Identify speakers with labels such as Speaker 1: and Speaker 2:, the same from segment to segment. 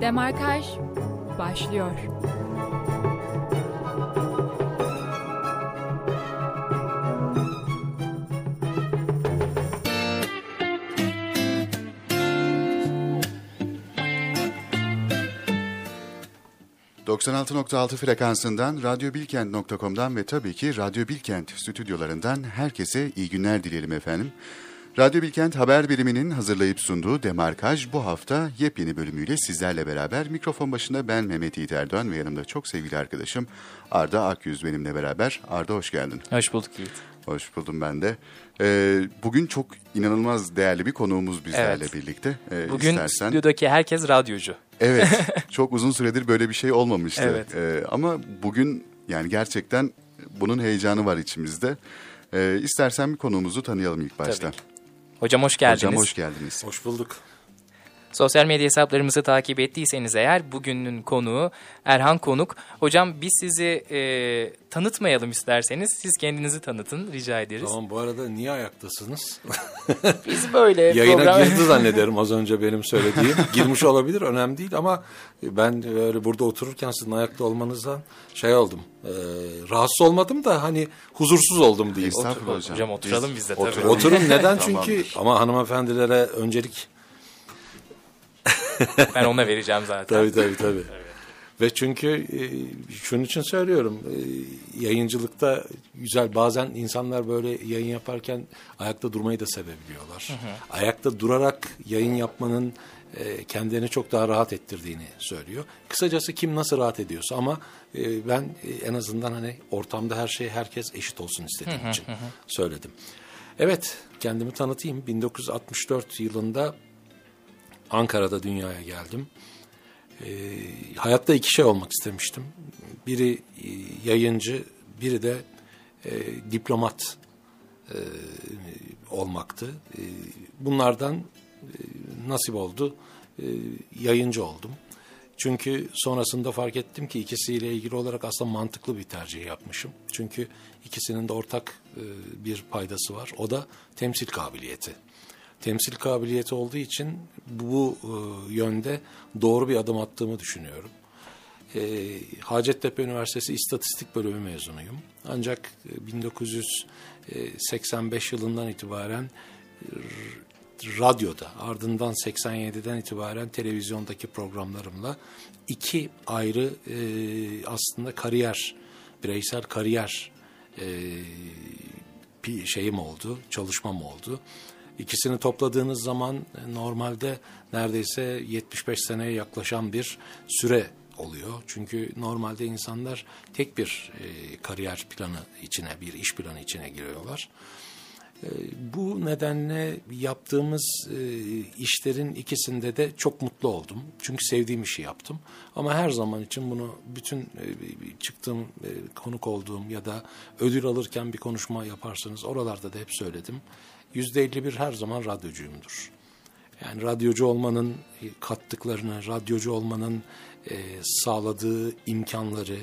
Speaker 1: Demarkaj başlıyor.
Speaker 2: ...96.6 frekansından, radyobilkent.com'dan ve tabii ki Radyo Bilkent stüdyolarından herkese iyi günler dileyelim efendim. Radyo Bilkent Haber Biriminin hazırlayıp sunduğu Demarkaj bu hafta yepyeni bölümüyle sizlerle beraber mikrofon başında ben Mehmet Yiğit Erdoğan ve yanımda çok sevgili arkadaşım Arda Akyüz benimle beraber. Arda hoş geldin.
Speaker 3: Hoş bulduk Yiğit.
Speaker 2: Hoş buldum ben de. Ee, bugün çok inanılmaz değerli bir konuğumuz bizlerle
Speaker 3: Evet.
Speaker 2: birlikte. Ee,
Speaker 3: Bugün
Speaker 2: istersen...
Speaker 3: stüdyodaki herkes radyocu.
Speaker 2: Evet, çok uzun süredir böyle bir şey olmamıştı.
Speaker 3: Evet.
Speaker 2: Ee, ama bugün yani gerçekten bunun heyecanı var içimizde. Ee, istersen bir konuğumuzu tanıyalım ilk başta.
Speaker 3: Tabii ki. Hocam hoş geldiniz.
Speaker 2: Hocam hoş geldiniz.
Speaker 4: Hoş bulduk.
Speaker 3: Sosyal medya hesaplarımızı takip ettiyseniz eğer bugünün konuğu Erhan Konuk. Hocam biz sizi e, tanıtmayalım isterseniz. Siz kendinizi tanıtın rica ederiz.
Speaker 4: Tamam bu arada niye ayaktasınız?
Speaker 3: Biz böyle
Speaker 4: Yayına
Speaker 3: program-
Speaker 4: girdi zannederim az önce benim söylediğim. Girmiş olabilir önemli değil ama ben öyle burada otururken sizin ayakta olmanızdan şey oldum. E, rahatsız olmadım da hani huzursuz oldum diyeyim.
Speaker 2: Estağfurullah hocam.
Speaker 3: Hocam oturalım biz de tabii.
Speaker 4: Otur- oturun neden? Çünkü ama hanımefendilere öncelik
Speaker 3: Ben ona vereceğim zaten.
Speaker 4: Tabii tabii tabii. Ve çünkü e, şunun için söylüyorum e, yayıncılıkta güzel bazen insanlar böyle yayın yaparken ayakta durmayı da sevebiliyorlar. Ayakta durarak yayın yapmanın e, kendilerini çok daha rahat ettirdiğini söylüyor. Kısacası kim nasıl rahat ediyorsa ama e, ben e, en azından hani ortamda her şey herkes eşit olsun istediğim için söyledim. Evet kendimi tanıtayım. 1964 yılında Ankara'da dünyaya geldim. Ee, hayatta iki şey olmak istemiştim. Biri e, yayıncı, biri de e, diplomat e, olmaktı. E, bunlardan e, nasip oldu. E, yayıncı oldum. Çünkü sonrasında fark ettim ki ikisiyle ilgili olarak aslında mantıklı bir tercih yapmışım. Çünkü ikisinin de ortak e, bir paydası var. O da temsil kabiliyeti temsil kabiliyeti olduğu için bu e, yönde doğru bir adım attığımı düşünüyorum. E, Hacettepe Üniversitesi İstatistik Bölümü mezunuyum. Ancak e, 1985 yılından itibaren radyoda ardından 87'den itibaren televizyondaki programlarımla iki ayrı e, aslında kariyer, bireysel kariyer e, şeyim oldu, çalışmam oldu. İkisini topladığınız zaman e, normalde neredeyse 75 seneye yaklaşan bir süre oluyor. Çünkü normalde insanlar tek bir e, kariyer planı içine, bir iş planı içine giriyorlar. E, bu nedenle yaptığımız e, işlerin ikisinde de çok mutlu oldum. Çünkü sevdiğim işi yaptım. Ama her zaman için bunu bütün e, çıktığım, e, konuk olduğum ya da ödül alırken bir konuşma yaparsanız oralarda da hep söyledim. Yüzde 51 her zaman radyocuyumdur. Yani radyocu olmanın e, kattıklarını, radyocu olmanın e, sağladığı imkanları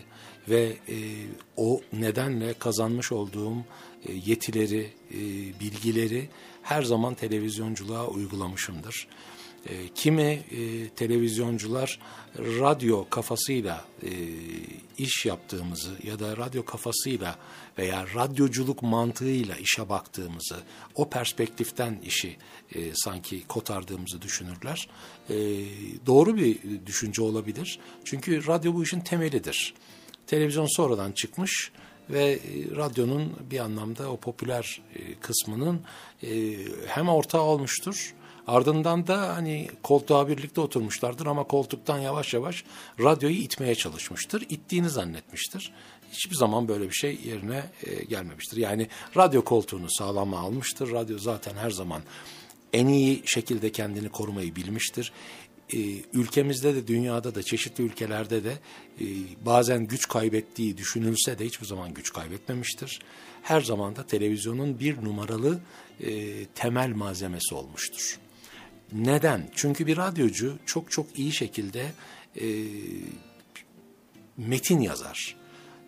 Speaker 4: ve e, o nedenle kazanmış olduğum e, yetileri, e, bilgileri her zaman televizyonculuğa uygulamışımdır. E, kimi e, televizyoncular radyo kafasıyla e, iş yaptığımızı ya da radyo kafasıyla veya radyoculuk mantığıyla işe baktığımızı, o perspektiften işi e, sanki kotardığımızı düşünürler. E, doğru bir düşünce olabilir. Çünkü radyo bu işin temelidir. Televizyon sonradan çıkmış ve e, radyonun bir anlamda o popüler e, kısmının e, hem ortağı olmuştur Ardından da hani koltuğa birlikte oturmuşlardır ama koltuktan yavaş yavaş radyoyu itmeye çalışmıştır. İttiğini zannetmiştir. Hiçbir zaman böyle bir şey yerine e, gelmemiştir. Yani radyo koltuğunu sağlama almıştır. Radyo zaten her zaman en iyi şekilde kendini korumayı bilmiştir. E, ülkemizde de dünyada da çeşitli ülkelerde de e, bazen güç kaybettiği düşünülse de hiçbir zaman güç kaybetmemiştir. Her zaman da televizyonun bir numaralı e, temel malzemesi olmuştur. Neden? Çünkü bir radyocu çok çok iyi şekilde e, metin yazar.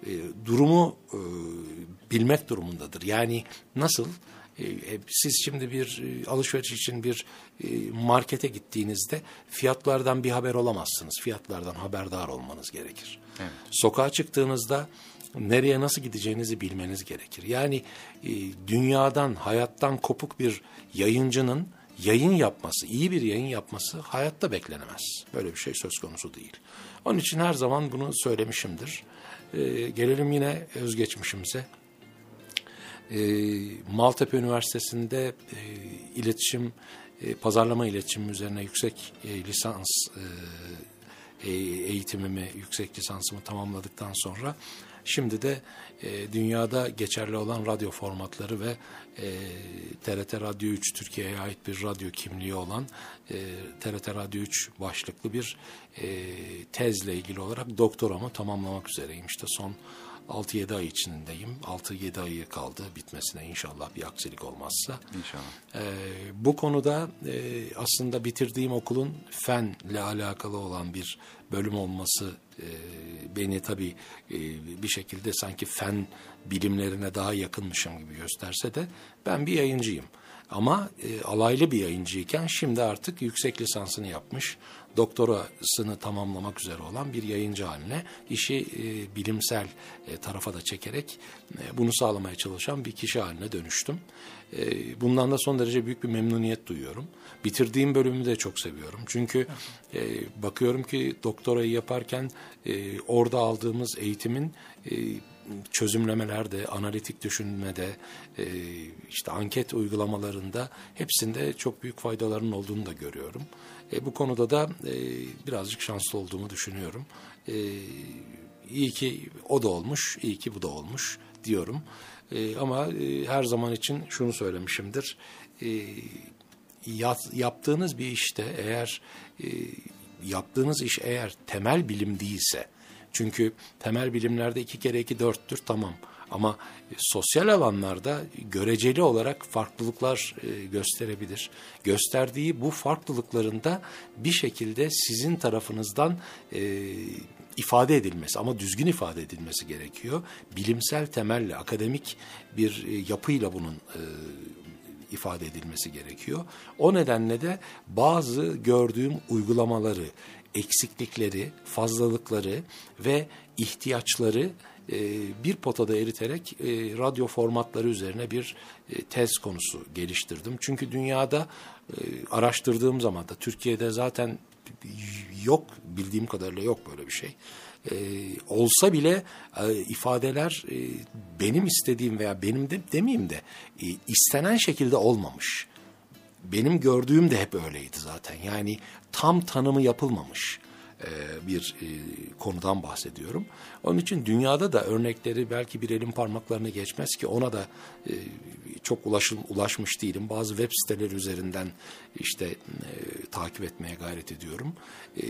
Speaker 4: E, durumu e, bilmek durumundadır. Yani nasıl? E, e, siz şimdi bir e, alışveriş için bir e, markete gittiğinizde fiyatlardan bir haber olamazsınız. Fiyatlardan haberdar olmanız gerekir.
Speaker 2: Evet.
Speaker 4: Sokağa çıktığınızda nereye nasıl gideceğinizi bilmeniz gerekir. Yani e, dünyadan, hayattan kopuk bir yayıncının yayın yapması, iyi bir yayın yapması hayatta beklenemez. Böyle bir şey söz konusu değil. Onun için her zaman bunu söylemişimdir. E, gelelim yine özgeçmişimize. E, Maltepe Üniversitesi'nde e, iletişim, e, pazarlama iletişimi üzerine yüksek e, lisans e, e, eğitimimi, yüksek lisansımı tamamladıktan sonra şimdi de e, dünyada geçerli olan radyo formatları ve e, TRT Radyo 3 Türkiye'ye ait bir radyo kimliği olan e, TRT Radyo 3 başlıklı bir e, tezle ilgili olarak doktoramı tamamlamak üzereyim. İşte son 6-7 ay içindeyim. 6-7 ayı kaldı bitmesine inşallah bir aksilik olmazsa.
Speaker 2: İnşallah.
Speaker 4: Ee, bu konuda e, aslında bitirdiğim okulun fenle alakalı olan bir bölüm olması e, beni tabii e, bir şekilde sanki fen bilimlerine daha yakınmışım gibi gösterse de ben bir yayıncıyım. Ama e, alaylı bir yayıncıyken şimdi artık yüksek lisansını yapmış, doktorasını tamamlamak üzere olan bir yayıncı haline işi e, bilimsel e, tarafa da çekerek e, bunu sağlamaya çalışan bir kişi haline dönüştüm. E, bundan da son derece büyük bir memnuniyet duyuyorum. Bitirdiğim bölümü de çok seviyorum. Çünkü e, bakıyorum ki doktorayı yaparken e, orada aldığımız eğitimin e, çözümlemelerde, analitik düşünmede, e, işte anket uygulamalarında hepsinde çok büyük faydaların olduğunu da görüyorum. E, bu konuda da e, birazcık şanslı olduğumu düşünüyorum. E, iyi ki o da olmuş, iyi ki bu da olmuş diyorum. E, ama e, her zaman için şunu söylemişimdir. E, yat- yaptığınız bir işte eğer e, yaptığınız iş eğer temel bilim değilse, çünkü temel bilimlerde iki kere iki dörttür tamam. Ama e, sosyal alanlarda göreceli olarak farklılıklar e, gösterebilir. Gösterdiği bu farklılıklarında bir şekilde sizin tarafınızdan e, ifade edilmesi ama düzgün ifade edilmesi gerekiyor. Bilimsel temelle, akademik bir yapıyla bunun ifade edilmesi gerekiyor. O nedenle de bazı gördüğüm uygulamaları, eksiklikleri, fazlalıkları ve ihtiyaçları e, bir potada eriterek e, radyo formatları üzerine bir e, tez konusu geliştirdim. Çünkü dünyada e, araştırdığım zaman da Türkiye'de zaten yok bildiğim kadarıyla yok böyle bir şey. Ee, olsa bile e, ifadeler e, benim istediğim veya benim de demeyeyim de e, istenen şekilde olmamış. Benim gördüğüm de hep öyleydi zaten. Yani tam tanımı yapılmamış bir e, konudan bahsediyorum. Onun için dünyada da örnekleri belki bir elin parmaklarına geçmez ki ona da e, çok ulaşım, ulaşmış değilim. Bazı web siteleri üzerinden işte e, takip etmeye gayret ediyorum. E,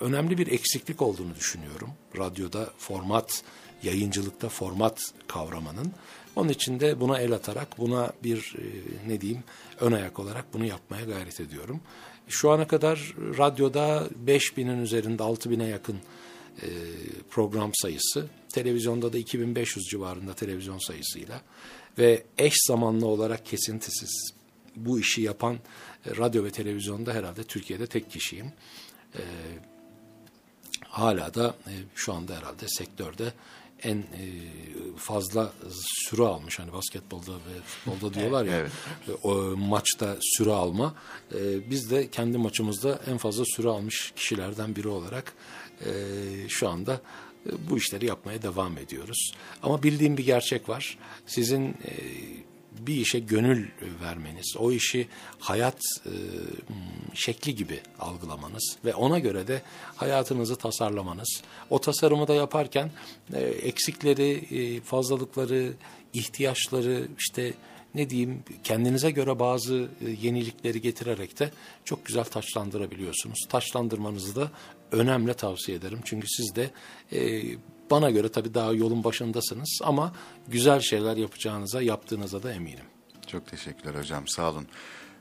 Speaker 4: önemli bir eksiklik olduğunu düşünüyorum. Radyoda format, yayıncılıkta format kavramının. Onun için de buna el atarak buna bir e, ne diyeyim ön ayak olarak bunu yapmaya gayret ediyorum. Şu ana kadar radyoda 5000'in üzerinde 6000'e yakın e, program sayısı, televizyonda da 2500 civarında televizyon sayısıyla ve eş zamanlı olarak kesintisiz bu işi yapan e, radyo ve televizyonda herhalde Türkiye'de tek kişiyim. E, hala da e, şu anda herhalde sektörde en e, fazla süre almış hani basketbolda ve futbolda diyorlar ya
Speaker 2: Evet.
Speaker 4: o maçta süre alma E, biz de kendi maçımızda en fazla süre almış kişilerden biri olarak e, şu anda e, bu işleri yapmaya devam ediyoruz. Ama bildiğim bir gerçek var. Sizin e, bir işe gönül vermeniz, o işi hayat e, şekli gibi algılamanız ve ona göre de hayatınızı tasarlamanız. O tasarımı da yaparken e, eksikleri, e, fazlalıkları, ihtiyaçları işte ne diyeyim kendinize göre bazı e, yenilikleri getirerek de çok güzel taçlandırabiliyorsunuz. Taçlandırmanızı da önemli tavsiye ederim. Çünkü siz de e, bana göre tabii daha yolun başındasınız ama güzel şeyler yapacağınıza, yaptığınıza da eminim.
Speaker 2: Çok teşekkürler hocam sağ olun.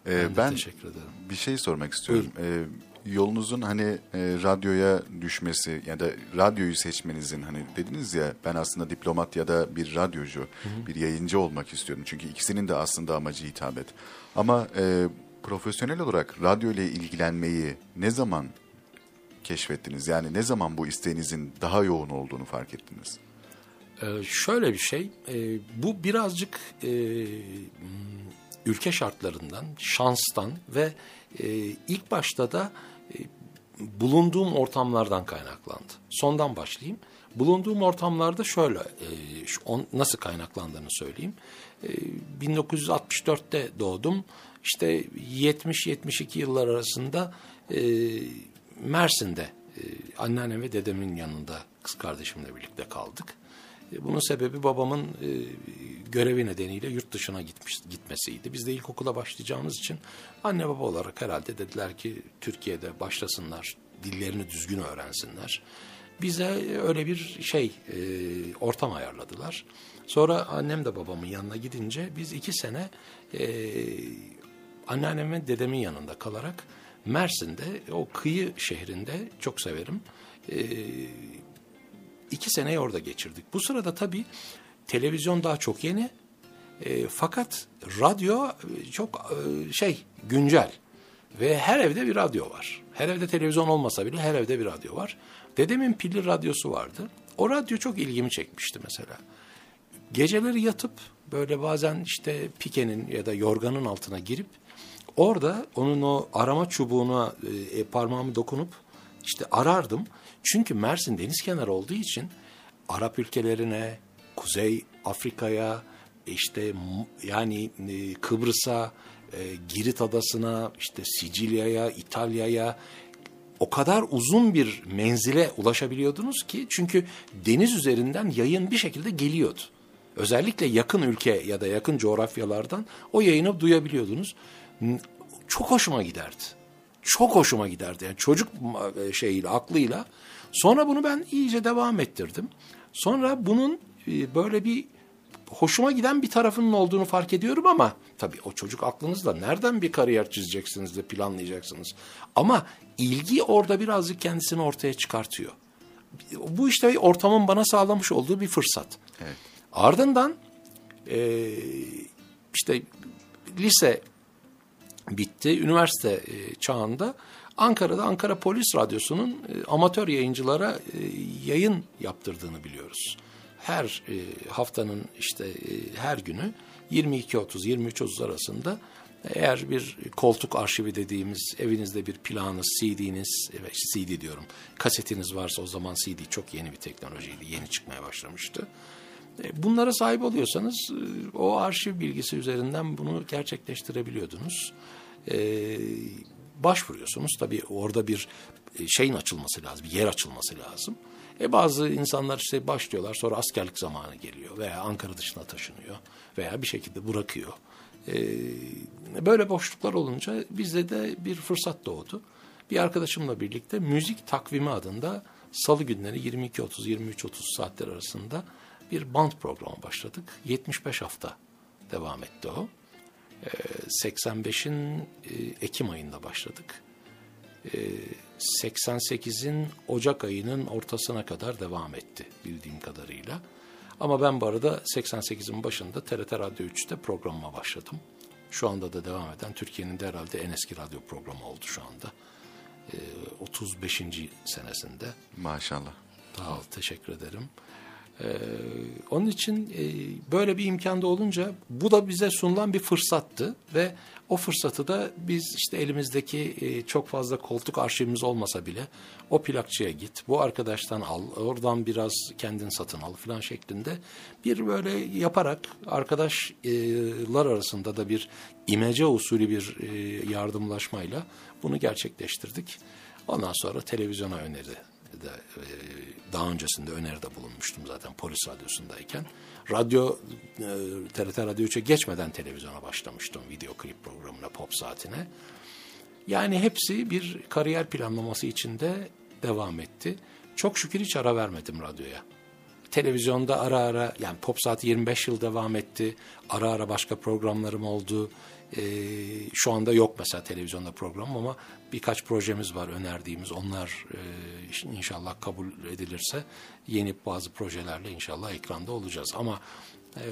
Speaker 2: Ee,
Speaker 4: Ben
Speaker 2: ben
Speaker 4: teşekkür ederim.
Speaker 2: bir şey sormak istiyorum. Ee, yolunuzun hani e, radyoya düşmesi ya da radyoyu seçmenizin hani dediniz ya ben aslında diplomat ya da bir radyocu, bir yayıncı olmak istiyorum. Çünkü ikisinin de aslında amacı hitabet. Ama e, profesyonel olarak radyo ile ilgilenmeyi ne zaman keşfettiniz? Yani ne zaman bu isteğinizin daha yoğun olduğunu fark ettiniz?
Speaker 4: Ee, şöyle bir şey, e, bu birazcık e, ülke şartlarından, şanstan ve e, ilk başta da e, bulunduğum ortamlardan kaynaklandı. Sondan başlayayım. Bulunduğum ortamlarda şöyle, e, şu, on, nasıl kaynaklandığını söyleyeyim. E, 1964'te doğdum. İşte 70-72 yıllar arasında e, Mersin'de e, anneannem ve dedemin yanında kız kardeşimle birlikte kaldık. E, bunun sebebi babamın e, görevi nedeniyle yurt dışına gitmiş, gitmesiydi. Biz de ilkokula başlayacağımız için anne baba olarak herhalde dediler ki Türkiye'de başlasınlar, dillerini düzgün öğrensinler. Bize öyle bir şey, e, ortam ayarladılar. Sonra annem de babamın yanına gidince biz iki sene anneannem ve dedemin yanında kalarak Mersin'de, o kıyı şehrinde çok severim. E, iki seneyi orada geçirdik. Bu sırada tabii televizyon daha çok yeni. E, fakat radyo e, çok e, şey güncel ve her evde bir radyo var. Her evde televizyon olmasa bile her evde bir radyo var. Dedemin pilli radyosu vardı. O radyo çok ilgimi çekmişti mesela. Geceleri yatıp böyle bazen işte pikenin ya da yorganın altına girip orada onun o arama çubuğuna e, parmağımı dokunup işte arardım. Çünkü Mersin deniz kenarı olduğu için Arap ülkelerine, Kuzey Afrika'ya, işte yani e, Kıbrıs'a, e, Girit Adası'na, işte Sicilya'ya, İtalya'ya o kadar uzun bir menzile ulaşabiliyordunuz ki çünkü deniz üzerinden yayın bir şekilde geliyordu. Özellikle yakın ülke ya da yakın coğrafyalardan o yayını duyabiliyordunuz. Çok hoşuma giderdi. Çok hoşuma giderdi. Yani çocuk e, şeyiyle, aklıyla. Sonra bunu ben iyice devam ettirdim. Sonra bunun e, böyle bir hoşuma giden bir tarafının olduğunu fark ediyorum ama tabii o çocuk aklınızda nereden bir kariyer çizeceksiniz de planlayacaksınız. Ama ilgi orada birazcık kendisini ortaya çıkartıyor. Bu işte ortamın bana sağlamış olduğu bir fırsat.
Speaker 2: Evet.
Speaker 4: Ardından e, işte lise bitti, üniversite e, çağında Ankara'da Ankara Polis Radyosu'nun e, amatör yayıncılara e, yayın yaptırdığını biliyoruz. Her haftanın işte her günü 22.30-23.30 arasında eğer bir koltuk arşivi dediğimiz evinizde bir planınız, CD'niz, CD diyorum, kasetiniz varsa o zaman CD çok yeni bir teknolojiydi, yeni çıkmaya başlamıştı. E, bunlara sahip oluyorsanız e, o arşiv bilgisi üzerinden bunu gerçekleştirebiliyordunuz. Ee, başvuruyorsunuz. Tabii orada bir e, şeyin açılması lazım, bir yer açılması lazım. E bazı insanlar işte başlıyorlar sonra askerlik zamanı geliyor veya Ankara dışına taşınıyor veya bir şekilde bırakıyor. E, böyle boşluklar olunca bizde de bir fırsat doğdu. Bir arkadaşımla birlikte müzik takvimi adında salı günleri 22.30-23.30 saatler arasında bir band programı başladık. 75 hafta devam etti o. 85'in e, Ekim ayında başladık. 88'in Ocak ayının ortasına kadar devam etti bildiğim kadarıyla. Ama ben bu arada 88'in başında TRT Radyo 3'te programıma başladım. Şu anda da devam eden Türkiye'nin de herhalde en eski radyo programı oldu şu anda. 35. senesinde.
Speaker 2: Maşallah.
Speaker 4: Sağ ol, teşekkür ederim. Ee, onun için e, böyle bir imkanda olunca bu da bize sunulan bir fırsattı ve o fırsatı da biz işte elimizdeki e, çok fazla koltuk arşivimiz olmasa bile o plakçıya git, bu arkadaştan al, oradan biraz kendin satın al falan şeklinde bir böyle yaparak arkadaşlar arasında da bir imece usulü bir e, yardımlaşmayla bunu gerçekleştirdik. Ondan sonra televizyona öneri de e, daha öncesinde öneride bulunmuştum zaten polis radyosundayken. Radyo, e, TRT Radyo 3'e geçmeden televizyona başlamıştım video klip programına, pop saatine. Yani hepsi bir kariyer planlaması içinde devam etti. Çok şükür hiç ara vermedim radyoya. televizyonda ara ara yani Pop Saat 25 yıl devam etti. Ara ara başka programlarım oldu. E, şu anda yok mesela televizyonda program ama birkaç projemiz var önerdiğimiz. Onlar e, inşallah kabul edilirse yeni bazı projelerle inşallah ekranda olacağız. Ama e,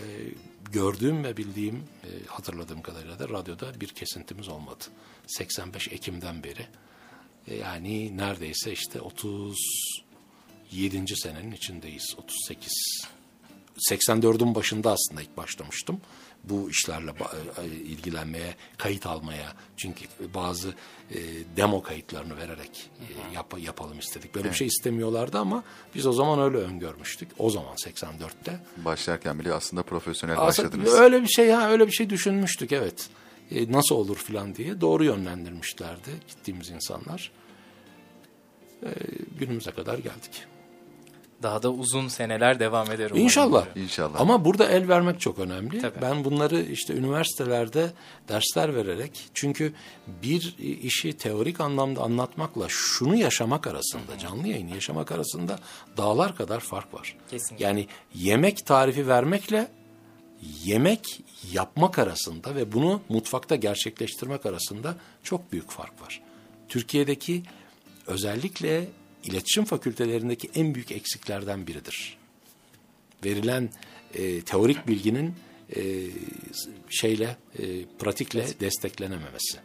Speaker 4: gördüğüm ve bildiğim, e, hatırladığım kadarıyla da radyoda bir kesintimiz olmadı. 85 Ekim'den beri. E, yani neredeyse işte 37. senenin içindeyiz. 38. 84'ün başında aslında ilk başlamıştım. Bu işlerle e, ilgilenmeye, kayıt almaya. Çünkü bazı e, demo kayıtlarını vererek e, yap- yapalım istedik. Böyle bir şey istemiyorlardı ama biz o zaman öyle öngörmüştük. O zaman 84'te.
Speaker 2: Başlarken bile aslında profesyonel
Speaker 4: Aslında
Speaker 2: başladınız.
Speaker 4: öyle bir şey ha öyle bir şey düşünmüştük evet. E, nasıl olur filan diye doğru yönlendirmişlerdi gittiğimiz insanlar. E, günümüze kadar geldik.
Speaker 3: Daha da uzun seneler devam eder umarım.
Speaker 4: İnşallah.
Speaker 2: İnşallah.
Speaker 4: Ama burada el vermek çok önemli.
Speaker 3: Tabii.
Speaker 4: Ben bunları işte üniversitelerde dersler vererek çünkü bir işi teorik anlamda anlatmakla şunu yaşamak arasında, canlı yayını yaşamak arasında dağlar kadar fark var.
Speaker 3: Kesinlikle.
Speaker 4: Yani yemek tarifi vermekle yemek yapmak arasında ve bunu mutfakta gerçekleştirmek arasında çok büyük fark var. Türkiye'deki özellikle iletişim fakültelerindeki en büyük eksiklerden biridir. Verilen e, teorik bilginin e, şeyle, e, pratikle desteklenememesi.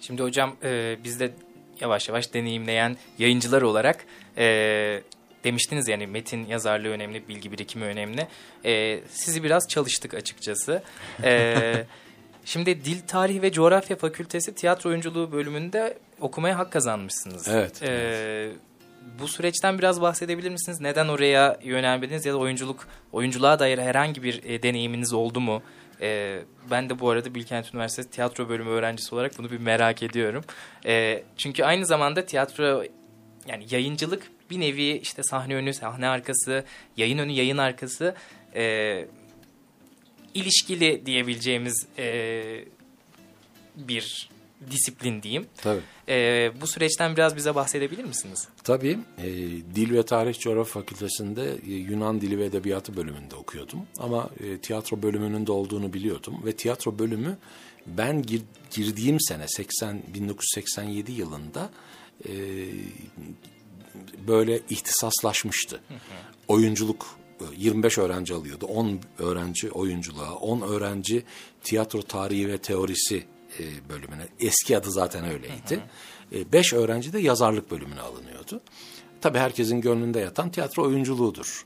Speaker 3: Şimdi hocam e, biz de yavaş yavaş deneyimleyen yayıncılar olarak e, demiştiniz yani metin yazarlığı önemli, bilgi birikimi önemli. E, sizi biraz çalıştık açıkçası. E, şimdi Dil, Tarih ve Coğrafya Fakültesi Tiyatro Oyunculuğu bölümünde okumaya hak kazanmışsınız.
Speaker 4: Evet,
Speaker 3: E, Bu süreçten biraz bahsedebilir misiniz? Neden oraya yönelmediniz ya da oyunculuk oyunculuğa dair herhangi bir e, deneyiminiz oldu mu? E, ben de bu arada Bilkent Üniversitesi tiyatro bölümü öğrencisi olarak bunu bir merak ediyorum. E, çünkü aynı zamanda tiyatro yani yayıncılık bir nevi işte sahne önü, sahne arkası, yayın önü, yayın arkası e, ilişkili diyebileceğimiz e, bir disiplin diyeyim.
Speaker 4: Tabii.
Speaker 3: E, bu süreçten biraz bize bahsedebilir misiniz?
Speaker 4: Tabii. e, Dil ve Tarih Coğrafya Fakültesi'nde e, Yunan Dili ve Edebiyatı bölümünde okuyordum. Ama e, tiyatro bölümünün de olduğunu biliyordum. Ve tiyatro bölümü ben gir- girdiğim sene 80 1987 yılında e, böyle ihtisaslaşmıştı. Oyunculuk e, 25 öğrenci alıyordu. 10 öğrenci oyunculuğa, 10 öğrenci tiyatro tarihi ve teorisi e, bölümüne. Eski adı zaten öyleydi. 5 öğrenci de yazarlık bölümüne alınıyordu. Tabii herkesin gönlünde yatan tiyatro oyunculuğudur.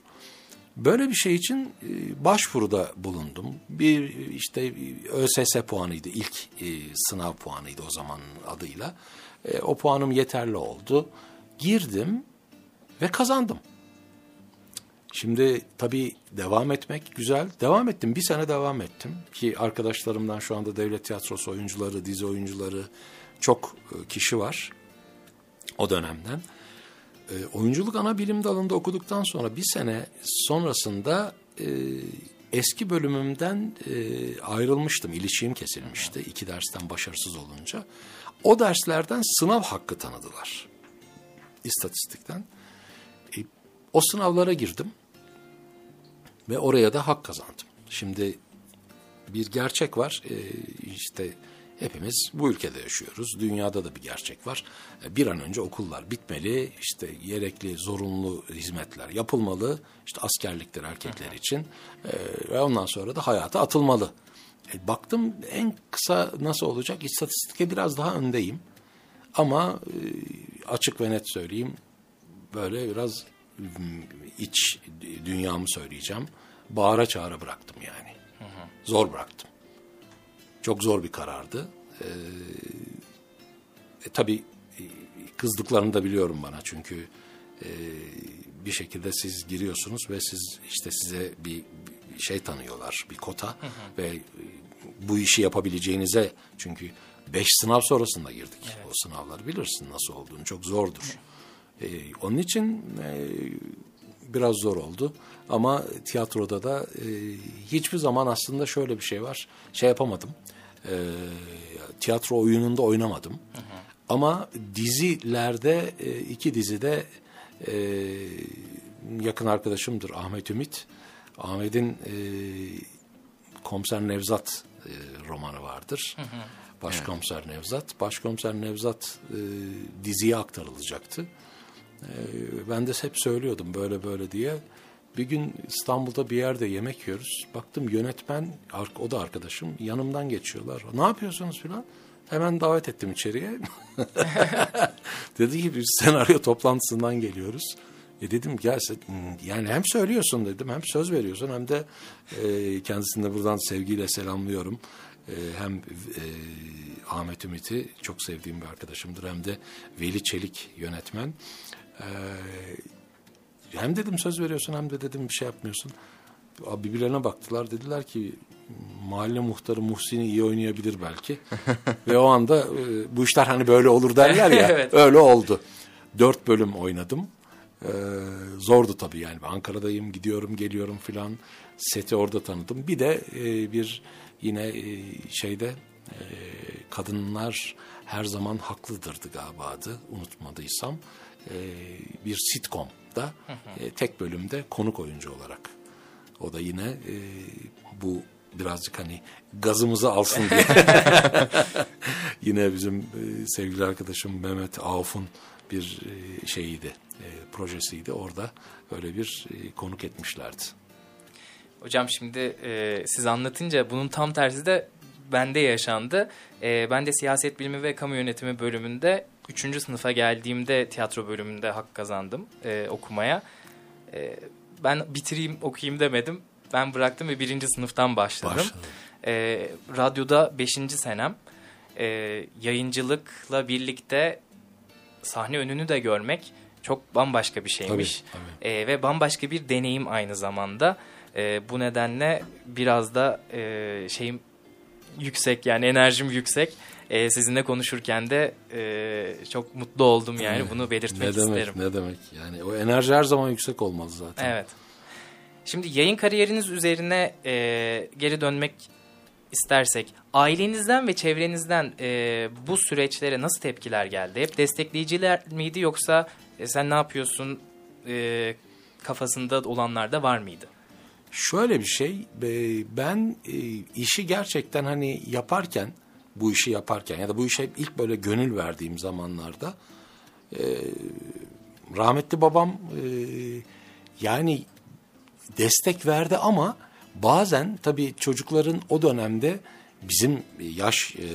Speaker 4: Böyle bir şey için e, başvuruda bulundum. Bir işte ÖSS puanıydı ilk e, sınav puanıydı o zaman adıyla. E, o puanım yeterli oldu. Girdim ve kazandım. Şimdi tabii devam etmek güzel. Devam ettim. Bir sene devam ettim. Ki arkadaşlarımdan şu anda devlet tiyatrosu oyuncuları, dizi oyuncuları çok e, kişi var o dönemden. E, oyunculuk ana bilim dalında okuduktan sonra bir sene sonrasında e, eski bölümümden e, ayrılmıştım. İlişiğim kesilmişti iki dersten başarısız olunca. O derslerden sınav hakkı tanıdılar. İstatistikten. E, o sınavlara girdim ve oraya da hak kazandım. Şimdi bir gerçek var. E, işte hepimiz bu ülkede yaşıyoruz. Dünyada da bir gerçek var. E, bir an önce okullar bitmeli. İşte gerekli zorunlu hizmetler yapılmalı. İşte askerlikler erkekler için. E, ve ondan sonra da hayata atılmalı. E, baktım en kısa nasıl olacak? İstatistike biraz daha öndeyim. Ama e, açık ve net söyleyeyim. Böyle biraz iç dünyamı söyleyeceğim. Bağıra çağıra bıraktım yani. Zor bıraktım. Çok zor bir karardı. Ee, e, tabii e, kızdıklarını da biliyorum bana çünkü e, bir şekilde siz giriyorsunuz ve siz işte size bir, bir şey tanıyorlar, bir kota ve e, bu işi yapabileceğinize çünkü beş sınav sonrasında girdik. O sınavları bilirsin nasıl olduğunu çok zordur. Ee, onun için e, biraz zor oldu. Ama tiyatroda da e, hiçbir zaman aslında şöyle bir şey var. Şey yapamadım. E, tiyatro oyununda oynamadım. Ama dizilerde e, iki dizide e, yakın arkadaşımdır Ahmet Ümit. Ahmet'in e, Komiser Nevzat e, romanı vardır. Başkomiser Nevzat. Başkomiser Nevzat e, diziye aktarılacaktı. E, ben de hep söylüyordum böyle böyle diye. Bir gün İstanbul'da bir yerde yemek yiyoruz. Baktım yönetmen, o da arkadaşım, yanımdan geçiyorlar. Ne yapıyorsunuz filan? Hemen davet ettim içeriye. Dedi ki biz senaryo toplantısından geliyoruz. E dedim gel yani hem söylüyorsun dedim hem söz veriyorsun hem de e, kendisini de buradan sevgiyle selamlıyorum. E, hem e, Ahmet Ümit'i çok sevdiğim bir arkadaşımdır hem de Veli Çelik yönetmen. E, hem dedim söz veriyorsun hem de dedim bir şey yapmıyorsun. Birbirlerine baktılar dediler ki mahalle muhtarı Muhsin'i iyi oynayabilir belki. Ve o anda e, bu işler hani böyle olur derler ya evet. öyle oldu. Dört bölüm oynadım. Ee, zordu tabii yani Ankara'dayım gidiyorum geliyorum filan seti orada tanıdım. Bir de e, bir yine e, şeyde e, kadınlar her zaman haklıdırdı galiba adı unutmadıysam e, bir sitcom'da e, tek bölümde konuk oyuncu olarak. O da yine e, bu birazcık hani gazımızı alsın diye. yine bizim e, sevgili arkadaşım Mehmet Avf'un bir e, şeyiydi, e, projesiydi. Orada öyle bir e, konuk etmişlerdi.
Speaker 3: Hocam şimdi e, siz anlatınca bunun tam tersi de bende yaşandı. E, ben de siyaset bilimi ve kamu yönetimi bölümünde 3. sınıfa geldiğimde tiyatro bölümünde hak kazandım e, okumaya. E, ben bitireyim okuyayım demedim. Ben bıraktım ve birinci sınıftan başladım. Başladım. E, radyoda beşinci senem. E, yayıncılıkla birlikte sahne önünü de görmek çok bambaşka bir şeymiş. Tabii, tabii. E, ve bambaşka bir deneyim aynı zamanda. E, bu nedenle biraz da e, şeyim yüksek yani enerjim yüksek. E, sizinle konuşurken de e, çok mutlu oldum yani evet. bunu belirtmek
Speaker 4: ne demek,
Speaker 3: isterim.
Speaker 4: Ne demek yani o enerji her zaman yüksek olmalı zaten.
Speaker 3: Evet. Şimdi yayın kariyeriniz üzerine e, geri dönmek istersek ailenizden ve çevrenizden e, bu süreçlere nasıl tepkiler geldi? Hep destekleyiciler miydi yoksa e, sen ne yapıyorsun e, kafasında olanlar da var mıydı?
Speaker 4: Şöyle bir şey ben e, işi gerçekten hani yaparken bu işi yaparken ya da bu işe ilk böyle gönül verdiğim zamanlarda e, rahmetli babam e, yani destek verdi ama bazen tabii çocukların o dönemde bizim yaş e,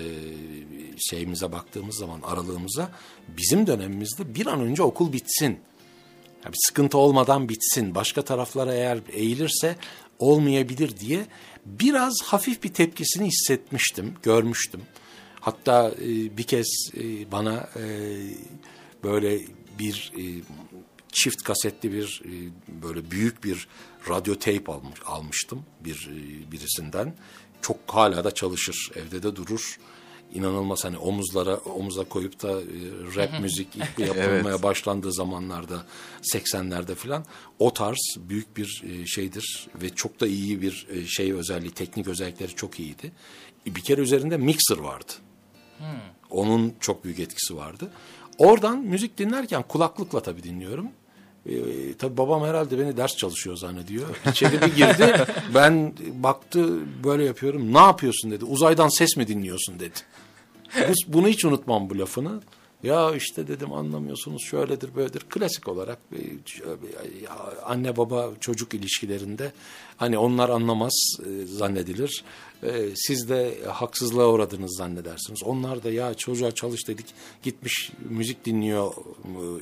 Speaker 4: şeyimize baktığımız zaman aralığımıza bizim dönemimizde bir an önce okul bitsin. Yani sıkıntı olmadan bitsin. Başka taraflara eğer eğilirse olmayabilir diye biraz hafif bir tepkisini hissetmiştim, görmüştüm. Hatta e, bir kez e, bana e, böyle bir e, çift kasetli bir e, böyle büyük bir radyo tape almış, almıştım bir e, birisinden. Çok hala da çalışır, evde de durur. İnanılmaz hani omuzlara omuza koyup da e, rap müzik ilk yapılmaya evet. başlandığı zamanlarda 80'lerde falan o tarz büyük bir e, şeydir ve çok da iyi bir e, şey özelliği, teknik özellikleri çok iyiydi. Bir kere üzerinde mixer vardı. Hmm. Onun çok büyük etkisi vardı. Oradan müzik dinlerken kulaklıkla tabii dinliyorum. Ee, tabii babam herhalde beni ders çalışıyor zannediyor. İçeri bir girdi. ben baktı böyle yapıyorum. Ne yapıyorsun dedi. Uzaydan ses mi dinliyorsun dedi. Bu, bunu hiç unutmam bu lafını. Ya işte dedim anlamıyorsunuz şöyledir böyledir. Klasik olarak e, anne baba çocuk ilişkilerinde hani onlar anlamaz e, zannedilir. E, siz de haksızlığa uğradınız zannedersiniz. Onlar da ya çocuğa çalış dedik gitmiş müzik dinliyor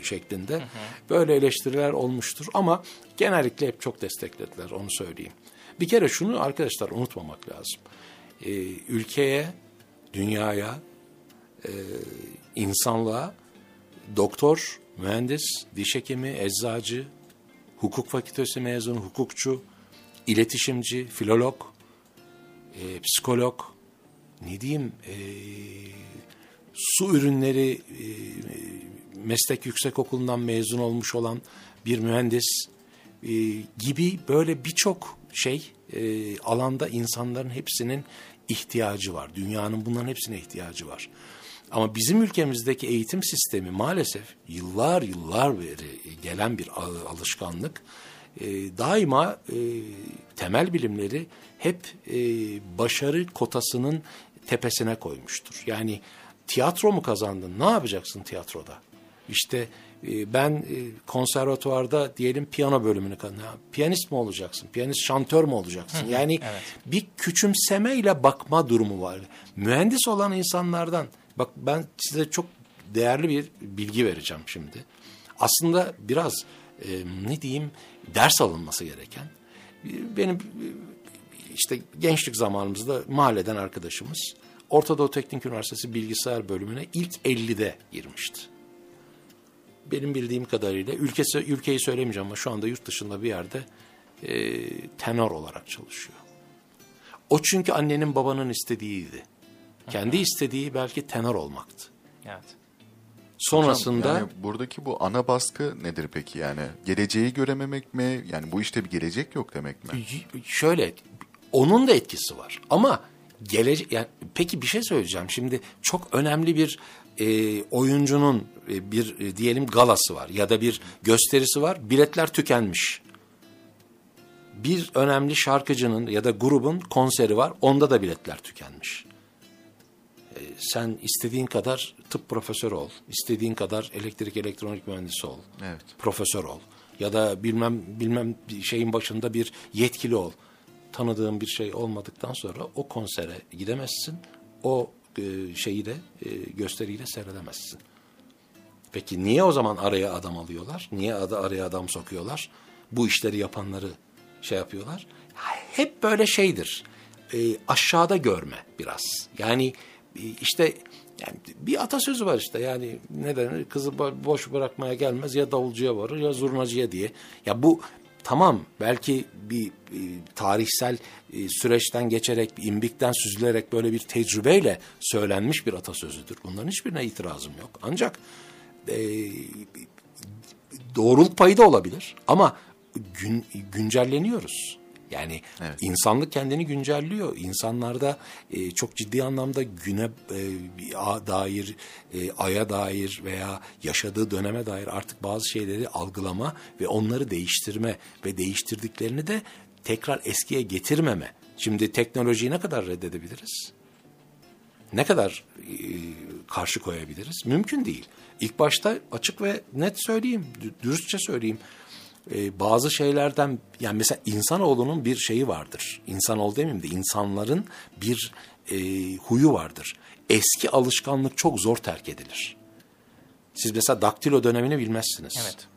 Speaker 4: şeklinde. Hı hı. Böyle eleştiriler olmuştur ama genellikle hep çok desteklediler onu söyleyeyim. Bir kere şunu arkadaşlar unutmamak lazım. Ülkeye, dünyaya, insanlığa doktor, mühendis, diş hekimi, eczacı, hukuk fakültesi mezunu, hukukçu, iletişimci, filolog, e, psikolog, ne diyeyim, e, su ürünleri e, meslek yüksekokulundan mezun olmuş olan bir mühendis e, gibi böyle birçok şey e, alanda insanların hepsinin ihtiyacı var. Dünyanın bunların hepsine ihtiyacı var. Ama bizim ülkemizdeki eğitim sistemi maalesef yıllar yıllar beri gelen bir alışkanlık. E, daima e, temel bilimleri hep e, başarı kotasının tepesine koymuştur. Yani tiyatro mu kazandın? Ne yapacaksın tiyatroda? İşte e, ben e, konservatuvarda diyelim piyano bölümünü kazandım. Piyanist mi olacaksın? Piyanist şantör mü olacaksın? Yani evet. bir küçümsemeyle bakma durumu var. Mühendis olan insanlardan bak ben size çok değerli bir bilgi vereceğim şimdi. Aslında biraz e, ne diyeyim ders alınması gereken benim işte gençlik zamanımızda mahalleden arkadaşımız Orta Doğu Teknik Üniversitesi Bilgisayar bölümüne ilk 50'de girmişti. Benim bildiğim kadarıyla ülkesi, ülkeyi söylemeyeceğim ama şu anda yurt dışında bir yerde e, tenor olarak çalışıyor. O çünkü annenin babanın istediğiydi. Kendi istediği belki tenor olmaktı.
Speaker 3: Evet.
Speaker 2: Sonrasında Hocam, yani buradaki bu ana baskı nedir peki yani? Geleceği görememek mi? Yani bu işte bir gelecek yok demek mi?
Speaker 4: Şöyle onun da etkisi var ama gelecek yani peki bir şey söyleyeceğim. Şimdi çok önemli bir e, oyuncunun e, bir e, diyelim galası var ya da bir gösterisi var. Biletler tükenmiş. Bir önemli şarkıcının ya da grubun konseri var. Onda da biletler tükenmiş. E, sen istediğin kadar tıp profesörü ol. istediğin kadar elektrik elektronik mühendisi ol.
Speaker 2: Evet.
Speaker 4: Profesör ol. Ya da bilmem bilmem şeyin başında bir yetkili ol tanıdığın bir şey olmadıktan sonra o konsere gidemezsin. O e, şeyi de e, gösteriyi de seyredemezsin. Peki niye o zaman araya adam alıyorlar? Niye araya adam sokuyorlar? Bu işleri yapanları şey yapıyorlar. Hep böyle şeydir. E, aşağıda görme biraz. Yani işte yani bir atasözü var işte yani neden kızı boş bırakmaya gelmez ya davulcuya varır ya zurnacıya diye. Ya bu tamam belki bir, bir tarihsel e, süreçten geçerek, imbikten süzülerek böyle bir tecrübeyle söylenmiş bir atasözüdür. Bunların hiçbirine itirazım yok. Ancak e, doğruluk payı da olabilir ama gün, güncelleniyoruz. Yani evet. insanlık kendini güncelliyor. İnsanlarda e, çok ciddi anlamda güne e, dair, e, aya dair veya yaşadığı döneme dair artık bazı şeyleri algılama ve onları değiştirme ve değiştirdiklerini de tekrar eskiye getirmeme. Şimdi teknolojiyi ne kadar reddedebiliriz? Ne kadar e, karşı koyabiliriz? Mümkün değil. İlk başta açık ve net söyleyeyim, dürüstçe söyleyeyim e, bazı şeylerden yani mesela insanoğlunun bir şeyi vardır. İnsanoğlu demeyeyim de insanların bir e, huyu vardır. Eski alışkanlık çok zor terk edilir. Siz mesela daktilo dönemini bilmezsiniz.
Speaker 3: Evet.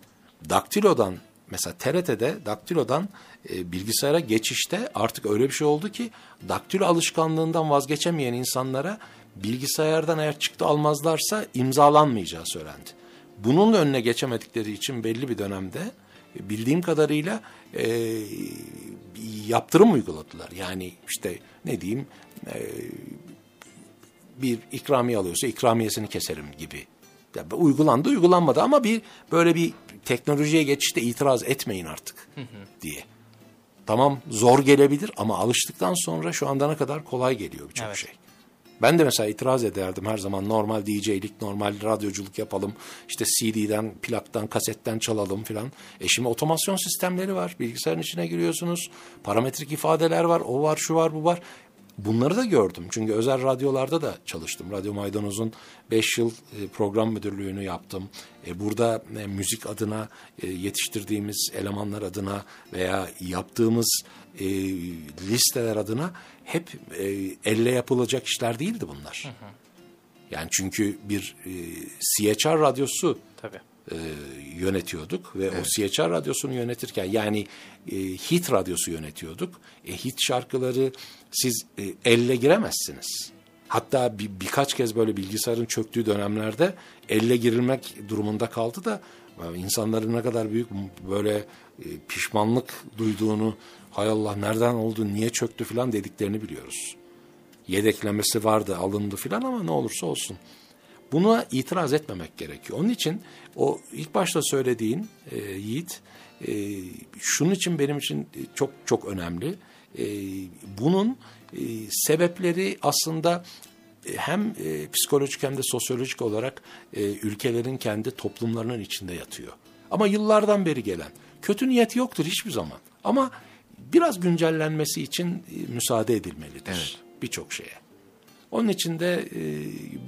Speaker 4: Daktilodan mesela TRT'de daktilodan e, bilgisayara geçişte artık öyle bir şey oldu ki daktilo alışkanlığından vazgeçemeyen insanlara bilgisayardan eğer çıktı almazlarsa imzalanmayacağı söylendi. Bunun önüne geçemedikleri için belli bir dönemde bildiğim kadarıyla e, yaptırım uyguladılar. Yani işte ne diyeyim e, bir ikramiye alıyorsa ikramiyesini keserim gibi. Yani uygulandı uygulanmadı ama bir böyle bir teknolojiye geçişte itiraz etmeyin artık diye. Tamam zor gelebilir ama alıştıktan sonra şu anda ne kadar kolay geliyor birçok evet. şey. Ben de mesela itiraz ederdim her zaman normal DJ'lik, normal radyoculuk yapalım. İşte CD'den, plaktan, kasetten çalalım filan. E şimdi otomasyon sistemleri var. Bilgisayarın içine giriyorsunuz. Parametrik ifadeler var. O var, şu var, bu var. Bunları da gördüm. Çünkü özel radyolarda da çalıştım. Radyo Maydanoz'un 5 yıl e, program müdürlüğünü yaptım. E, burada e, müzik adına yetiştirdiğimiz elemanlar adına veya yaptığımız listeler adına hep elle yapılacak işler değildi bunlar. Hı hı. Yani çünkü bir CHR radyosu
Speaker 3: Tabii.
Speaker 4: yönetiyorduk ve evet. o CHR radyosunu yönetirken yani hit radyosu yönetiyorduk. E, hit şarkıları siz e, elle giremezsiniz. Hatta bir, birkaç kez böyle bilgisayarın çöktüğü dönemlerde elle girilmek durumunda kaldı da e, insanların ne kadar büyük böyle e, pişmanlık duyduğunu hay Allah nereden oldu niye çöktü falan dediklerini biliyoruz. Yedeklemesi vardı alındı falan ama ne olursa olsun. Buna itiraz etmemek gerekiyor. Onun için o ilk başta söylediğin e, Yiğit e, şunun için benim için çok çok önemli. E, bunun e, sebepleri aslında e, hem e, psikolojik hem de sosyolojik olarak e, ülkelerin kendi toplumlarının içinde yatıyor. Ama yıllardan beri gelen kötü niyet yoktur hiçbir zaman. Ama biraz güncellenmesi için e, müsaade edilmelidir
Speaker 2: Evet.
Speaker 4: birçok şeye. Onun için de e,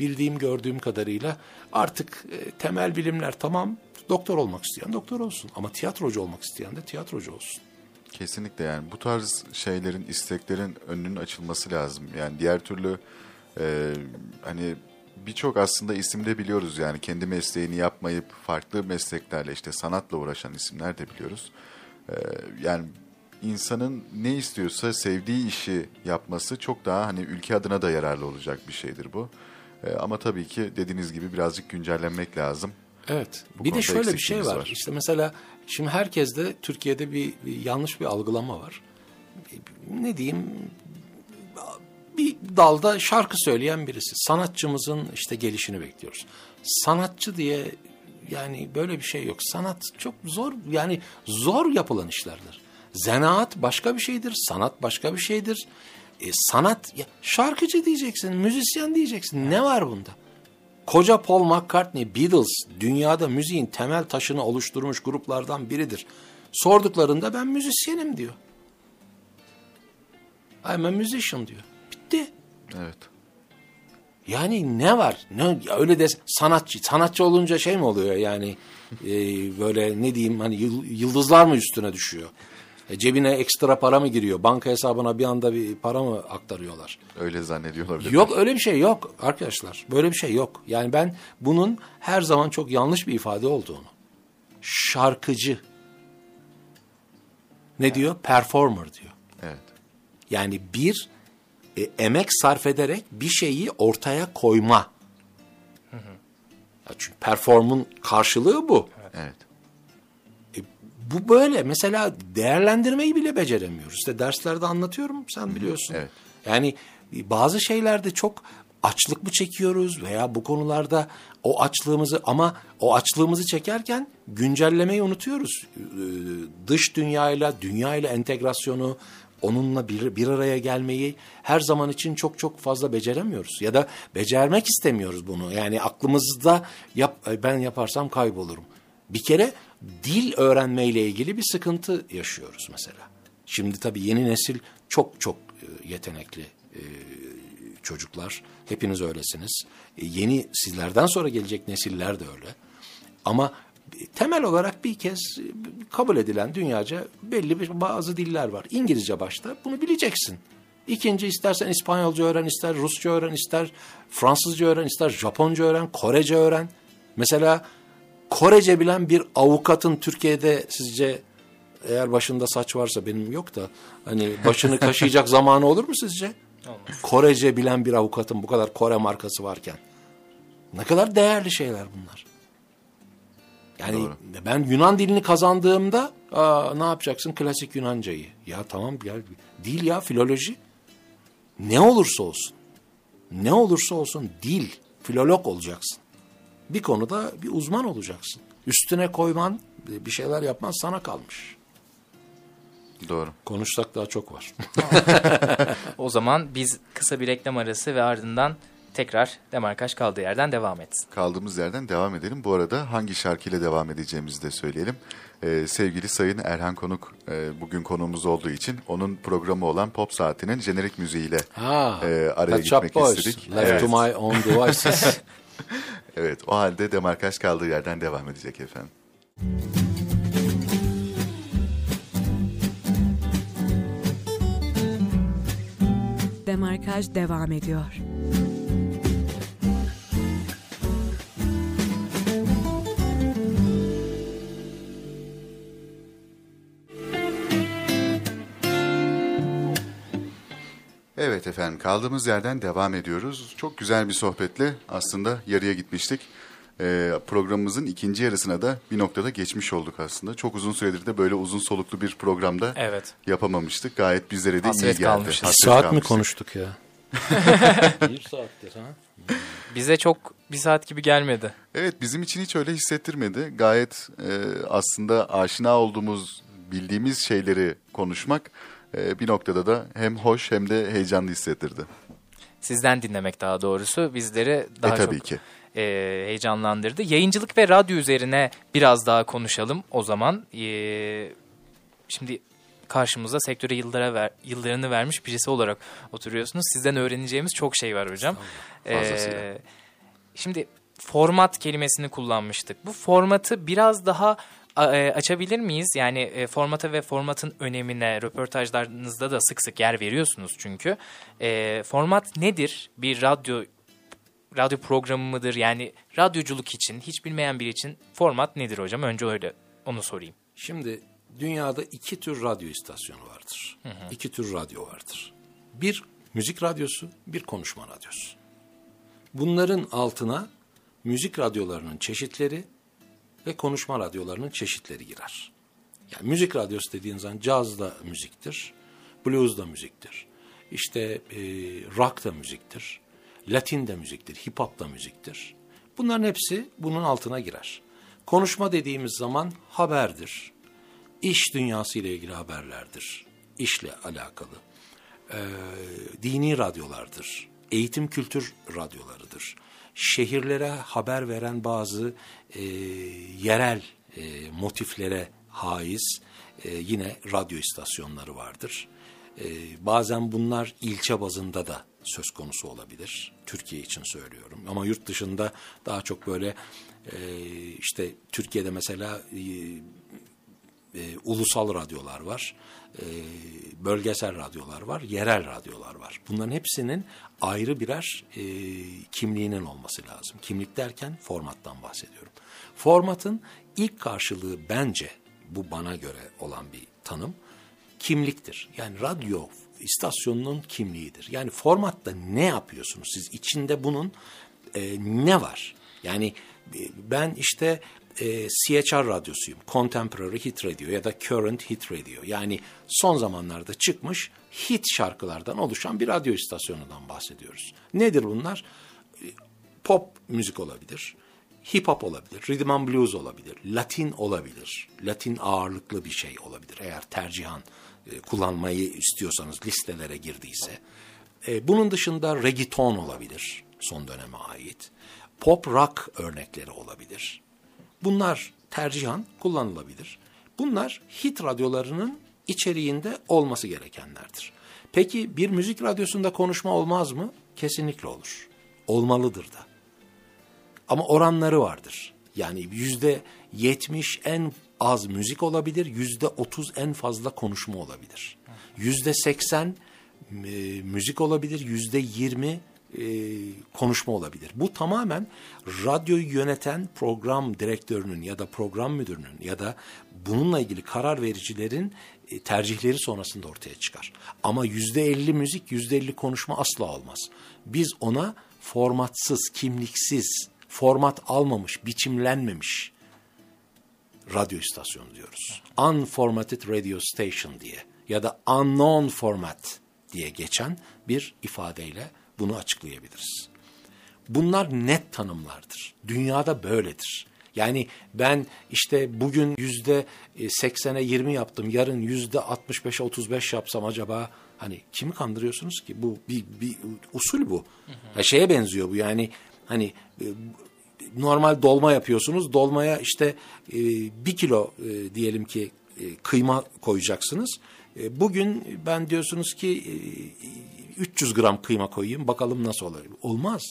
Speaker 4: bildiğim gördüğüm kadarıyla artık e, temel bilimler tamam doktor olmak isteyen doktor olsun ama tiyatrocu olmak isteyen de tiyatrocu olsun.
Speaker 2: Kesinlikle yani bu tarz şeylerin, isteklerin önünün açılması lazım. Yani diğer türlü e, hani birçok aslında isimde biliyoruz yani kendi mesleğini yapmayıp farklı mesleklerle işte sanatla uğraşan isimler de biliyoruz. E, yani insanın ne istiyorsa sevdiği işi yapması çok daha hani ülke adına da yararlı olacak bir şeydir bu. E, ama tabii ki dediğiniz gibi birazcık güncellenmek lazım.
Speaker 4: Evet.
Speaker 2: Bu
Speaker 4: bir de şöyle bir şey var.
Speaker 2: var.
Speaker 4: İşte mesela şimdi herkeste Türkiye'de bir, bir yanlış bir algılama var. Ne diyeyim? Bir dalda şarkı söyleyen birisi. Sanatçımızın işte gelişini bekliyoruz. Sanatçı diye yani böyle bir şey yok. Sanat çok zor yani zor yapılan işlerdir. Zanaat başka bir şeydir. Sanat başka bir şeydir. E, sanat ya, şarkıcı diyeceksin, müzisyen diyeceksin. Ne var bunda? Koca Paul McCartney, Beatles dünyada müziğin temel taşını oluşturmuş gruplardan biridir. Sorduklarında ben müzisyenim diyor. I'm a musician diyor. Bitti.
Speaker 2: Evet.
Speaker 4: Yani ne var? Ne ya öyle de sanatçı. Sanatçı olunca şey mi oluyor yani? e, böyle ne diyeyim hani yıl- yıldızlar mı üstüne düşüyor? E, cebine ekstra para mı giriyor? Banka hesabına bir anda bir para mı aktarıyorlar?
Speaker 2: Öyle zannediyor olabilir.
Speaker 4: Yok öyle bir şey yok arkadaşlar. Böyle bir şey yok. Yani ben bunun her zaman çok yanlış bir ifade olduğunu. Şarkıcı. Ne diyor? Performer diyor.
Speaker 2: Evet.
Speaker 4: Yani bir e, emek sarf ederek bir şeyi ortaya koyma. Ya çünkü performun karşılığı bu.
Speaker 2: Evet.
Speaker 4: Bu böyle. Mesela değerlendirmeyi bile beceremiyoruz. İşte derslerde anlatıyorum sen biliyorsun.
Speaker 2: Evet.
Speaker 4: Yani bazı şeylerde çok açlık mı çekiyoruz veya bu konularda o açlığımızı ama o açlığımızı çekerken güncellemeyi unutuyoruz. Ee, Dış dünyayla, dünyayla entegrasyonu, onunla bir, bir araya gelmeyi her zaman için çok çok fazla beceremiyoruz. Ya da becermek istemiyoruz bunu. Yani aklımızda yap, ben yaparsam kaybolurum. Bir kere dil öğrenmeyle ilgili bir sıkıntı yaşıyoruz mesela. Şimdi tabii yeni nesil çok çok e, yetenekli e, çocuklar. Hepiniz öylesiniz. E, Yeni sizlerden sonra gelecek nesiller de öyle. Ama temel olarak bir kez kabul edilen dünyaca belli bir bazı diller var. İngilizce başta bunu bileceksin. İkinci istersen İspanyolca öğren, ister Rusça öğren, ister Fransızca öğren, ister Japonca öğren, Korece öğren. Mesela Korece bilen bir avukatın Türkiye'de sizce eğer başında saç varsa benim yok da hani başını kaşıyacak zamanı olur mu sizce?
Speaker 3: Olmaz.
Speaker 4: Korece bilen bir avukatın bu kadar Kore markası varken. Ne kadar değerli şeyler bunlar. Yani
Speaker 2: Doğru.
Speaker 4: ben Yunan dilini kazandığımda aa, ne yapacaksın? Klasik Yunancayı. Ya tamam ya dil ya filoloji. Ne olursa olsun. Ne olursa olsun dil, filolog olacaksın. Bir konuda bir uzman olacaksın. Üstüne koyman, bir şeyler yapman sana kalmış.
Speaker 2: Doğru.
Speaker 4: Konuşsak daha çok var.
Speaker 3: O zaman biz kısa bir reklam arası ve ardından tekrar Demarkaş kaldığı yerden devam etsin.
Speaker 2: Kaldığımız yerden devam edelim. Bu arada hangi şarkıyla devam edeceğimizi de söyleyelim. Ee, sevgili Sayın Erhan Konuk e, bugün konuğumuz olduğu için onun programı olan Pop Saati'nin jenerik müziğiyle
Speaker 4: Ha,
Speaker 2: e, araya gitmek
Speaker 4: Boys,
Speaker 2: istedik.
Speaker 4: Left
Speaker 2: Evet.
Speaker 4: to my own devices.
Speaker 2: evet o halde Demarkaş kaldığı yerden devam edecek efendim.
Speaker 1: Demarkaj devam ediyor.
Speaker 2: Evet efendim kaldığımız yerden devam ediyoruz. Çok güzel bir sohbetle aslında yarıya gitmiştik. Ee, programımızın ikinci yarısına da bir noktada geçmiş olduk aslında. Çok uzun süredir de böyle uzun soluklu bir programda
Speaker 3: Evet.
Speaker 2: yapamamıştık. Gayet bizlere de
Speaker 3: Hasret
Speaker 2: iyi geldi.
Speaker 3: kalmışız.
Speaker 2: Hasret
Speaker 4: saat mi
Speaker 2: kalmıştık.
Speaker 4: konuştuk ya? bir saattir ha?
Speaker 3: Bize çok bir saat gibi gelmedi.
Speaker 2: Evet bizim için hiç öyle hissettirmedi. Gayet e, aslında aşina olduğumuz, bildiğimiz şeyleri konuşmak e, bir noktada da hem hoş hem de heyecanlı hissettirdi.
Speaker 3: sizden dinlemek daha doğrusu bizleri daha
Speaker 2: e tabii
Speaker 3: çok
Speaker 2: ki.
Speaker 3: e, heyecanlandırdı. Yayıncılık ve radyo üzerine biraz daha konuşalım o zaman. E, şimdi karşımızda sektöre yıllara ver, yıllarını vermiş birisi olarak oturuyorsunuz. Sizden öğreneceğimiz çok şey var hocam.
Speaker 2: Fazlasıyla.
Speaker 3: E, şimdi format kelimesini kullanmıştık. Bu formatı biraz daha açabilir miyiz? Yani e, formata ve formatın önemine röportajlarınızda da sık sık yer veriyorsunuz çünkü. E, format nedir? Bir radyo radyo programı mıdır? Yani radyoculuk için, hiç bilmeyen biri için format nedir hocam? Önce öyle onu sorayım.
Speaker 4: Şimdi dünyada iki tür radyo istasyonu vardır. İki tür radyo vardır. Bir müzik radyosu, bir konuşma radyosu. Bunların altına müzik radyolarının çeşitleri ve konuşma radyolarının çeşitleri girer. Yani müzik radyosu dediğin zaman caz da müziktir, blues da müziktir. İşte e, rock da müziktir, latin de müziktir, hip hop da müziktir. Bunların hepsi bunun altına girer. Konuşma dediğimiz zaman haberdir, iş dünyası ile ilgili haberlerdir, işle alakalı. Ee, dini radyolardır, eğitim kültür radyolarıdır. Şehirlere haber veren bazı e, yerel e, motiflere haiz e, yine radyo istasyonları vardır. E, bazen bunlar ilçe bazında da söz konusu olabilir. Türkiye için söylüyorum. Ama yurt dışında daha çok böyle e, işte Türkiye'de mesela e, e, ulusal radyolar var, e, bölgesel radyolar var, yerel radyolar var. Bunların hepsinin ayrı birer e, kimliğinin olması lazım. Kimlik derken formattan bahsediyorum. Formatın ilk karşılığı bence bu bana göre olan bir tanım kimliktir. Yani radyo istasyonunun kimliğidir. Yani formatta ne yapıyorsunuz siz? İçinde bunun e, ne var? Yani e, ben işte e, CHR radyosuyum. Contemporary Hit Radio ya da Current Hit Radio. Yani son zamanlarda çıkmış hit şarkılardan oluşan bir radyo istasyonundan bahsediyoruz. Nedir bunlar? E, Pop müzik olabilir. Hip hop olabilir, rhythm and blues olabilir, Latin olabilir, Latin ağırlıklı bir şey olabilir eğer tercihan e, kullanmayı istiyorsanız listelere girdiyse. E, bunun dışında reggaeton olabilir son döneme ait, pop rock örnekleri olabilir. Bunlar tercihan kullanılabilir. Bunlar hit radyolarının içeriğinde olması gerekenlerdir. Peki bir müzik radyosunda konuşma olmaz mı? Kesinlikle olur. Olmalıdır da. Ama oranları vardır. Yani yüzde yetmiş en az müzik olabilir, yüzde otuz en fazla konuşma olabilir. Yüzde seksen e, müzik olabilir, yüzde yirmi e, konuşma olabilir. Bu tamamen radyoyu yöneten program direktörünün ya da program müdürünün ya da bununla ilgili karar vericilerin e, tercihleri sonrasında ortaya çıkar. Ama yüzde elli müzik, yüzde elli konuşma asla olmaz. Biz ona formatsız, kimliksiz, format almamış, biçimlenmemiş radyo istasyonu diyoruz. Unformatted radio station diye ya da unknown format diye geçen bir ifadeyle bunu açıklayabiliriz. Bunlar net tanımlardır. Dünyada böyledir. Yani ben işte bugün yüzde seksene yirmi yaptım, yarın yüzde altmış beşe otuz beş yapsam acaba hani kimi kandırıyorsunuz ki? Bu bir, bir usul bu. Ya şeye benziyor bu yani hani e, normal dolma yapıyorsunuz. Dolmaya işte e, bir kilo e, diyelim ki e, kıyma koyacaksınız. E, bugün ben diyorsunuz ki e, 300 gram kıyma koyayım bakalım nasıl olur. Olmaz.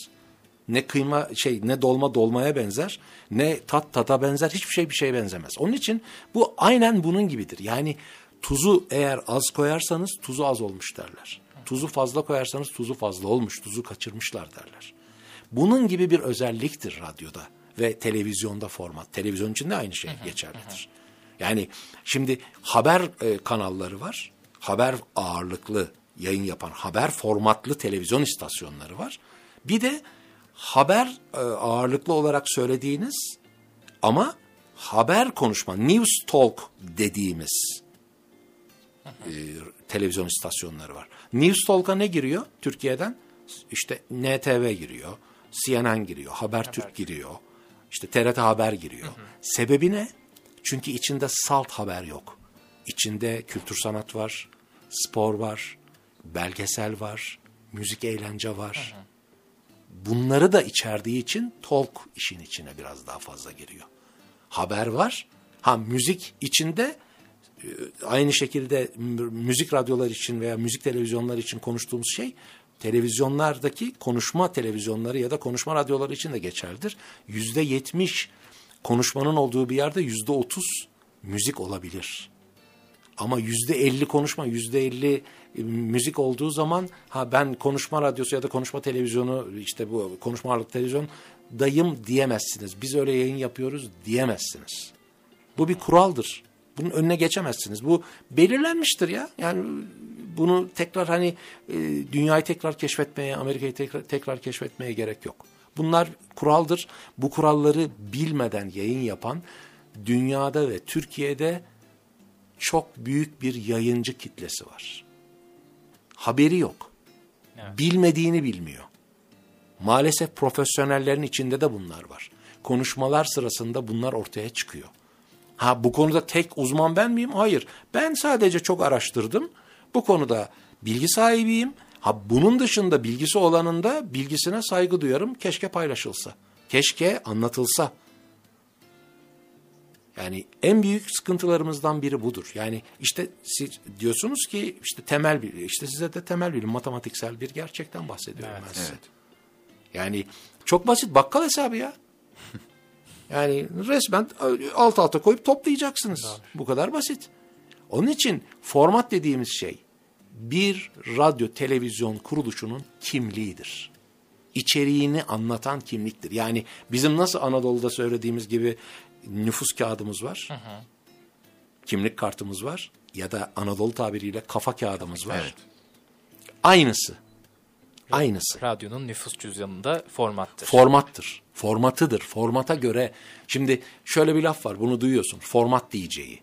Speaker 4: Ne kıyma şey ne dolma dolmaya benzer ne tat tata benzer hiçbir şey bir şeye benzemez. Onun için bu aynen bunun gibidir. Yani tuzu eğer az koyarsanız tuzu az olmuş derler. Tuzu fazla koyarsanız tuzu fazla olmuş, tuzu kaçırmışlar derler. Bunun gibi bir özelliktir radyoda ve televizyonda format. Televizyon için de aynı şey geçerlidir. Yani şimdi haber e, kanalları var. Haber ağırlıklı yayın yapan haber formatlı televizyon istasyonları var. Bir de haber e, ağırlıklı olarak söylediğiniz ama haber konuşma, news talk dediğimiz e, televizyon istasyonları var. News talk'a ne giriyor Türkiye'den? İşte NTV giriyor, CNN giriyor, Habertürk giriyor, işte TRT Haber giriyor. Sebebi ne? Çünkü içinde salt haber yok. İçinde kültür sanat var, spor var, belgesel var, müzik eğlence var. Bunları da içerdiği için talk işin içine biraz daha fazla giriyor. Haber var. Ha müzik içinde e, aynı şekilde mü- müzik radyolar için veya müzik televizyonlar için konuştuğumuz şey televizyonlardaki konuşma televizyonları ya da konuşma radyoları için de geçerlidir. Yüzde yetmiş konuşmanın olduğu bir yerde yüzde otuz müzik olabilir. Ama yüzde elli konuşma, yüzde elli e, müzik olduğu zaman ha ben konuşma radyosu ya da konuşma televizyonu işte bu konuşma ağırlıklı televizyon dayım diyemezsiniz. Biz öyle yayın yapıyoruz diyemezsiniz. Bu bir kuraldır. Bunun önüne geçemezsiniz. Bu belirlenmiştir ya. Yani bunu tekrar hani e, dünyayı tekrar keşfetmeye, Amerika'yı tekrar, tekrar keşfetmeye gerek yok. Bunlar kuraldır. Bu kuralları bilmeden yayın yapan dünyada ve Türkiye'de çok büyük bir yayıncı kitlesi var. Haberi yok. Bilmediğini bilmiyor. Maalesef profesyonellerin içinde de bunlar var. Konuşmalar sırasında bunlar ortaya çıkıyor. Ha bu konuda tek uzman ben miyim? Hayır. Ben sadece çok araştırdım. Bu konuda bilgi sahibiyim. Ha bunun dışında bilgisi olanın da bilgisine saygı duyarım. Keşke paylaşılsa. Keşke anlatılsa. Yani en büyük sıkıntılarımızdan biri budur. Yani işte siz diyorsunuz ki işte temel bir işte size de temel bilim matematiksel bir gerçekten bahsediyorum ben size. Yani çok basit bakkal hesabı ya. Yani resmen alt alta koyup toplayacaksınız. Bu kadar basit. Onun için format dediğimiz şey bir radyo televizyon kuruluşunun kimliğidir. İçeriğini anlatan kimliktir. Yani bizim nasıl Anadolu'da söylediğimiz gibi nüfus kağıdımız var. Kimlik kartımız var. Ya da Anadolu tabiriyle kafa kağıdımız var.
Speaker 2: Evet.
Speaker 4: Aynısı. Aynısı
Speaker 3: Radyonun nüfus cüzdanında formattır.
Speaker 4: formattır. Formatıdır. Formata göre. Şimdi şöyle bir laf var. Bunu duyuyorsun. Format DJ'yi.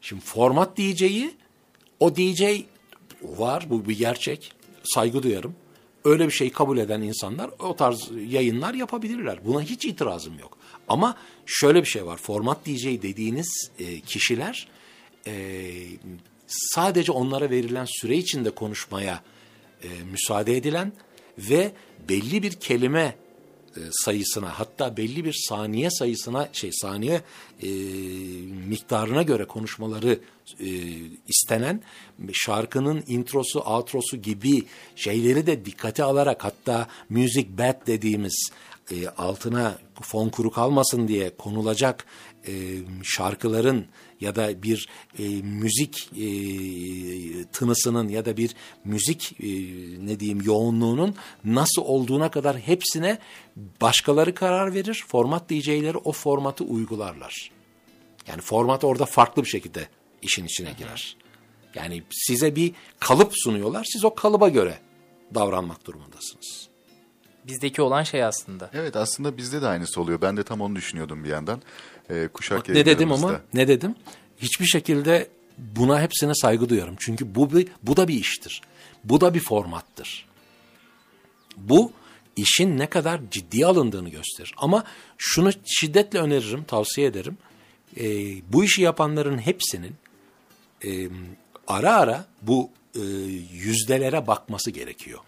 Speaker 4: Şimdi format DJ'yi o DJ var. Bu bir gerçek. Saygı duyarım. Öyle bir şey kabul eden insanlar o tarz yayınlar yapabilirler. Buna hiç itirazım yok. Ama şöyle bir şey var. Format DJ dediğiniz e, kişiler e, sadece onlara verilen süre içinde konuşmaya e, müsaade edilen ve belli bir kelime e, sayısına hatta belli bir saniye sayısına şey saniye e, miktarına göre konuşmaları e, istenen şarkının introsu, outrosu gibi şeyleri de dikkate alarak hatta music bed dediğimiz e, altına fon kuru kalmasın diye konulacak e, şarkıların ya da bir e, müzik e, tınısının ya da bir müzik e, ne diyeyim yoğunluğunun nasıl olduğuna kadar hepsine başkaları karar verir. Format DJ'leri o formatı uygularlar. Yani format orada farklı bir şekilde işin içine girer. Yani size bir kalıp sunuyorlar. Siz o kalıba göre davranmak durumundasınız.
Speaker 3: Bizdeki olan şey aslında.
Speaker 2: Evet aslında bizde de aynısı oluyor. Ben de tam onu düşünüyordum bir yandan. Ee, kuşak
Speaker 4: Bak ne dedim ama ne dedim? Hiçbir şekilde buna hepsine saygı duyuyorum. Çünkü bu bir, bu da bir iştir. Bu da bir formattır. Bu işin ne kadar ciddiye alındığını gösterir. Ama şunu şiddetle öneririm, tavsiye ederim. Ee, bu işi yapanların hepsinin e, ara ara bu e, yüzdelere bakması gerekiyor.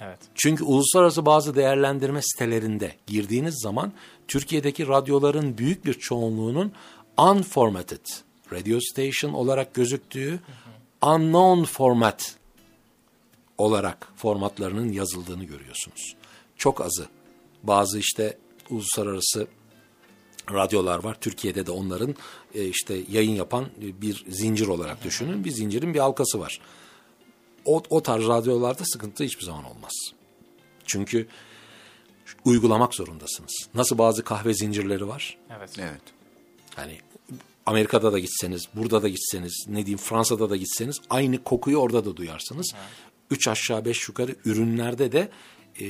Speaker 3: Evet.
Speaker 4: Çünkü uluslararası bazı değerlendirme sitelerinde girdiğiniz zaman Türkiye'deki radyoların büyük bir çoğunluğunun unformatted radio station olarak gözüktüğü unknown format olarak formatlarının yazıldığını görüyorsunuz. Çok azı. Bazı işte uluslararası radyolar var. Türkiye'de de onların e, işte yayın yapan bir zincir olarak düşünün. Bir zincirin bir halkası var. O, o tarz radyolarda sıkıntı hiçbir zaman olmaz. Çünkü uygulamak zorundasınız. Nasıl bazı kahve zincirleri var?
Speaker 3: Evet.
Speaker 2: Evet.
Speaker 4: Yani Amerika'da da gitseniz, burada da gitseniz, ne diyeyim Fransa'da da gitseniz aynı kokuyu orada da duyarsınız. Üç aşağı beş yukarı ürünlerde de e,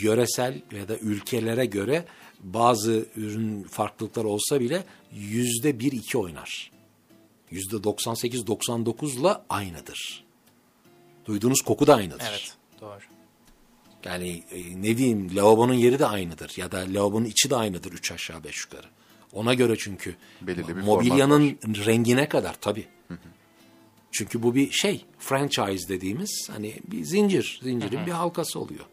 Speaker 4: yöresel ya da ülkelere göre bazı ürün farklılıklar olsa bile yüzde bir iki oynar. Yüzde 98-99'la aynıdır. Duyduğunuz koku da aynıdır.
Speaker 3: Evet. Doğru.
Speaker 4: Yani e, ne diyeyim lavabonun yeri de aynıdır ya da lavabonun içi de aynıdır üç aşağı beş yukarı. Ona göre çünkü
Speaker 2: Belirli bir
Speaker 4: mobilyanın rengine kadar tabii. Çünkü bu bir şey, franchise dediğimiz hani bir zincir, zincirin bir halkası oluyor.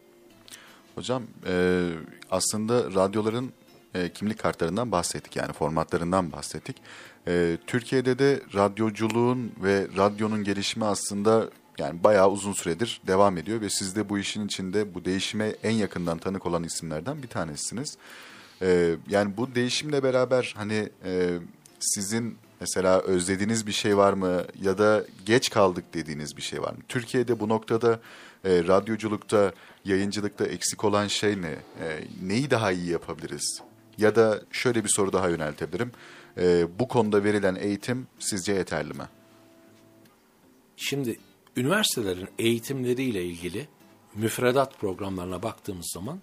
Speaker 2: Hocam e, aslında radyoların e, kimlik kartlarından bahsettik yani formatlarından bahsettik. E, Türkiye'de de radyoculuğun ve radyonun gelişimi aslında yani bayağı uzun süredir devam ediyor ve siz de bu işin içinde bu değişime en yakından tanık olan isimlerden bir tanesiniz. E, yani bu değişimle beraber hani e, sizin mesela özlediğiniz bir şey var mı ya da geç kaldık dediğiniz bir şey var mı? Türkiye'de bu noktada e, radyoculukta, yayıncılıkta eksik olan şey ne? E, neyi daha iyi yapabiliriz? Ya da şöyle bir soru daha yöneltebilirim. E, bu konuda verilen eğitim sizce yeterli mi?
Speaker 4: Şimdi üniversitelerin eğitimleriyle ilgili müfredat programlarına baktığımız zaman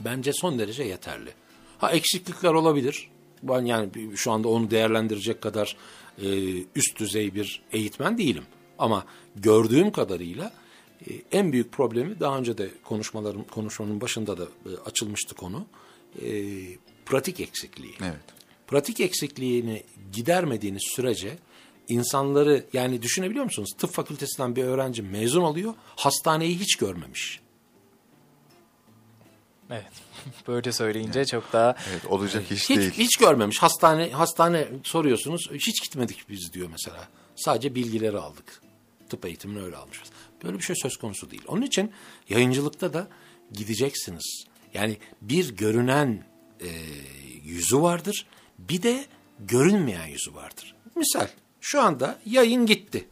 Speaker 4: bence son derece yeterli. Ha eksiklikler olabilir. Ben yani şu anda onu değerlendirecek kadar e, üst düzey bir eğitmen değilim. Ama gördüğüm kadarıyla e, en büyük problemi daha önce de konuşmalarım konuşmanın başında da e, açılmıştı konu. E, pratik eksikliği.
Speaker 2: Evet.
Speaker 4: Pratik eksikliğini gidermediğiniz sürece insanları yani düşünebiliyor musunuz? Tıp fakültesinden bir öğrenci mezun oluyor, hastaneyi hiç görmemiş.
Speaker 3: Evet. Böyle söyleyince çok daha
Speaker 2: Evet olacak iş
Speaker 4: Hiç,
Speaker 2: değil.
Speaker 4: hiç görmemiş. Hastane hastane soruyorsunuz. Hiç gitmedik biz diyor mesela. Sadece bilgileri aldık. Tıp eğitimini öyle almışız. Böyle bir şey söz konusu değil. Onun için yayıncılıkta da gideceksiniz. Yani bir görünen e, yüzü vardır. Bir de görünmeyen yüzü vardır. Misal şu anda yayın gitti.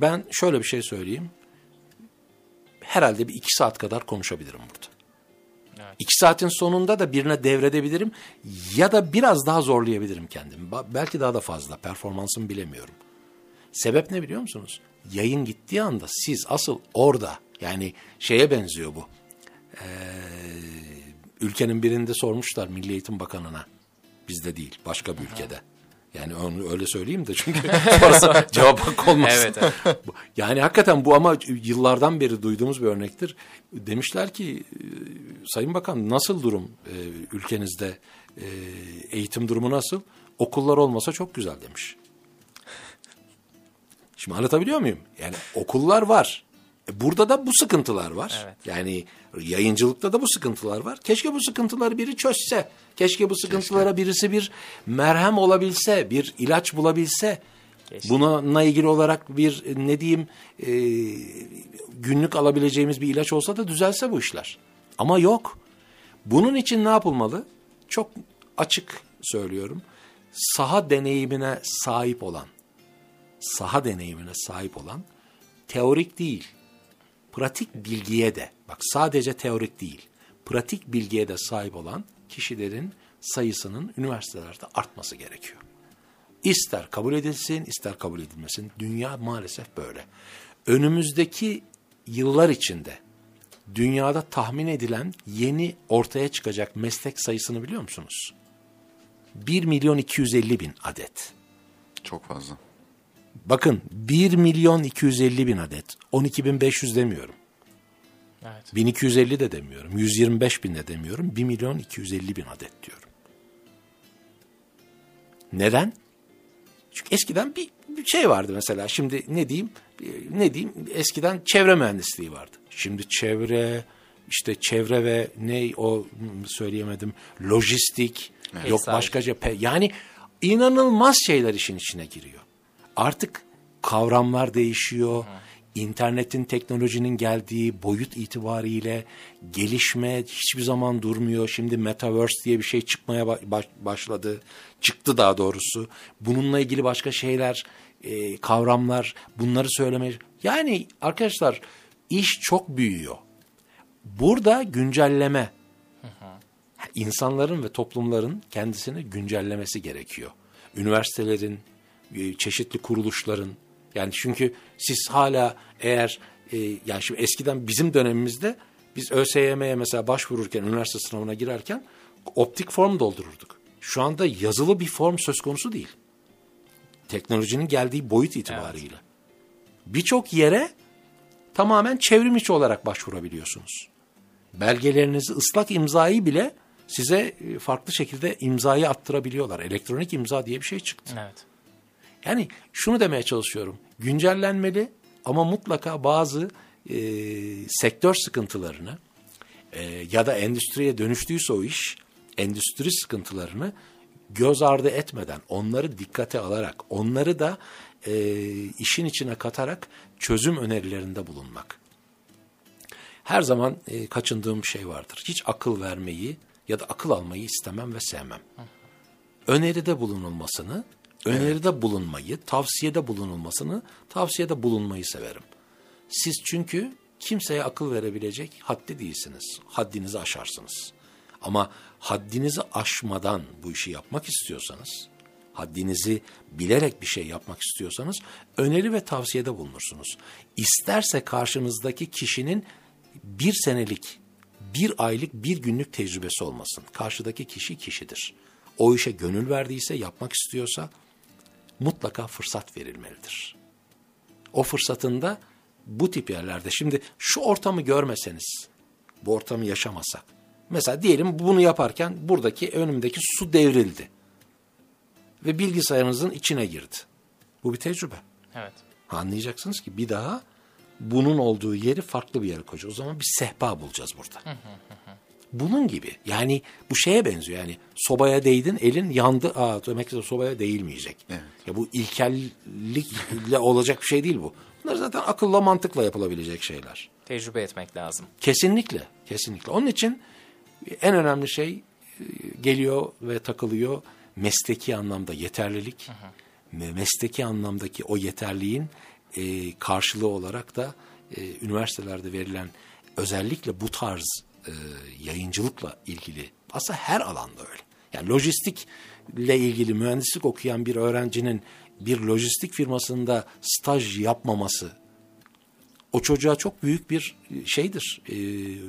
Speaker 4: Ben şöyle bir şey söyleyeyim. Herhalde bir iki saat kadar konuşabilirim burada. İki saatin sonunda da birine devredebilirim ya da biraz daha zorlayabilirim kendimi. Belki daha da fazla performansımı bilemiyorum. Sebep ne biliyor musunuz? Yayın gittiği anda siz asıl orada yani şeye benziyor bu. Ee, ülkenin birinde sormuşlar Milli Eğitim Bakanı'na. Bizde değil başka bir ülkede. Yani onu öyle söyleyeyim de çünkü sonrası cevap hakkı olmasın.
Speaker 3: Evet, evet.
Speaker 4: Yani hakikaten bu ama yıllardan beri duyduğumuz bir örnektir. Demişler ki e, Sayın Bakan nasıl durum e, ülkenizde e, eğitim durumu nasıl? Okullar olmasa çok güzel demiş. Şimdi anlatabiliyor muyum? Yani okullar var. Burada da bu sıkıntılar var.
Speaker 3: Evet.
Speaker 4: Yani yayıncılıkta da bu sıkıntılar var. Keşke bu sıkıntıları biri çözse. Keşke bu sıkıntılara birisi bir merhem olabilse, bir ilaç bulabilse.
Speaker 3: Keşke.
Speaker 4: Bununla ilgili olarak bir ne diyeyim e, günlük alabileceğimiz bir ilaç olsa da düzelse bu işler. Ama yok. Bunun için ne yapılmalı? Çok açık söylüyorum. Saha deneyimine sahip olan, saha deneyimine sahip olan teorik değil, pratik bilgiye de, bak sadece teorik değil, pratik bilgiye de sahip olan kişilerin sayısının üniversitelerde artması gerekiyor. İster kabul edilsin, ister kabul edilmesin. Dünya maalesef böyle. Önümüzdeki yıllar içinde dünyada tahmin edilen yeni ortaya çıkacak meslek sayısını biliyor musunuz? 1 milyon 250 bin adet.
Speaker 2: Çok fazla.
Speaker 4: Bakın 1 milyon 250 bin adet. 12.500 demiyorum.
Speaker 3: Evet.
Speaker 4: 1250 de demiyorum. 125 bin de demiyorum. 1 milyon 250 bin adet diyorum. Neden? Çünkü eskiden bir, bir şey vardı mesela. Şimdi ne diyeyim? Ne diyeyim? Eskiden çevre mühendisliği vardı. Şimdi çevre, işte çevre ve ne o söyleyemedim. Lojistik, yok
Speaker 3: Pesay.
Speaker 4: başka cephe. Yani inanılmaz şeyler işin içine giriyor. Artık kavramlar değişiyor. İnternetin, teknolojinin geldiği boyut itibariyle gelişme hiçbir zaman durmuyor. Şimdi Metaverse diye bir şey çıkmaya ba- baş- başladı. Çıktı daha doğrusu. Bununla ilgili başka şeyler, e, kavramlar, bunları söylemeye... Yani arkadaşlar iş çok büyüyor. Burada güncelleme, insanların ve toplumların kendisini güncellemesi gerekiyor. Üniversitelerin, çeşitli kuruluşların yani çünkü siz hala eğer e, yani şimdi eskiden bizim dönemimizde biz ÖSYM'ye mesela başvururken üniversite sınavına girerken optik form doldururduk. Şu anda yazılı bir form söz konusu değil. Teknolojinin geldiği boyut itibariyle. Birçok yere tamamen çevrim içi olarak başvurabiliyorsunuz. Belgelerinizi ıslak imzayı bile size e, farklı şekilde imzayı attırabiliyorlar. Elektronik imza diye bir şey çıktı.
Speaker 3: Evet.
Speaker 4: Yani şunu demeye çalışıyorum. Güncellenmeli ama mutlaka bazı e, sektör sıkıntılarını e, ya da endüstriye dönüştüyse o iş, endüstri sıkıntılarını göz ardı etmeden, onları dikkate alarak, onları da e, işin içine katarak çözüm önerilerinde bulunmak. Her zaman e, kaçındığım şey vardır. Hiç akıl vermeyi ya da akıl almayı istemem ve sevmem. Öneride bulunulmasını, öneride bulunmayı, tavsiyede bulunulmasını, tavsiyede bulunmayı severim. Siz çünkü kimseye akıl verebilecek haddi değilsiniz. Haddinizi aşarsınız. Ama haddinizi aşmadan bu işi yapmak istiyorsanız, haddinizi bilerek bir şey yapmak istiyorsanız öneri ve tavsiyede bulunursunuz. İsterse karşınızdaki kişinin bir senelik, bir aylık, bir günlük tecrübesi olmasın. Karşıdaki kişi kişidir. O işe gönül verdiyse, yapmak istiyorsa mutlaka fırsat verilmelidir. O fırsatında bu tip yerlerde şimdi şu ortamı görmeseniz, bu ortamı yaşamasak. Mesela diyelim bunu yaparken buradaki önümdeki su devrildi. Ve bilgisayarınızın içine girdi. Bu bir tecrübe.
Speaker 3: Evet.
Speaker 4: Anlayacaksınız ki bir daha bunun olduğu yeri farklı bir yere koyacağız. O zaman bir sehpa bulacağız burada. Bunun gibi. Yani bu şeye benziyor. Yani sobaya değdin elin yandı. Aa demek ki sobaya değilmeyecek.
Speaker 2: Evet.
Speaker 4: Ya bu ilkellikle olacak bir şey değil bu. Bunlar zaten akılla mantıkla yapılabilecek şeyler.
Speaker 3: Tecrübe etmek lazım.
Speaker 4: Kesinlikle. Kesinlikle. Onun için en önemli şey e, geliyor ve takılıyor mesleki anlamda yeterlilik ve mesleki anlamdaki o yeterliğin e, karşılığı olarak da e, üniversitelerde verilen özellikle bu tarz e, yayıncılıkla ilgili aslında her alanda öyle. Yani lojistikle ilgili mühendislik okuyan bir öğrencinin bir lojistik firmasında staj yapmaması o çocuğa çok büyük bir şeydir. E,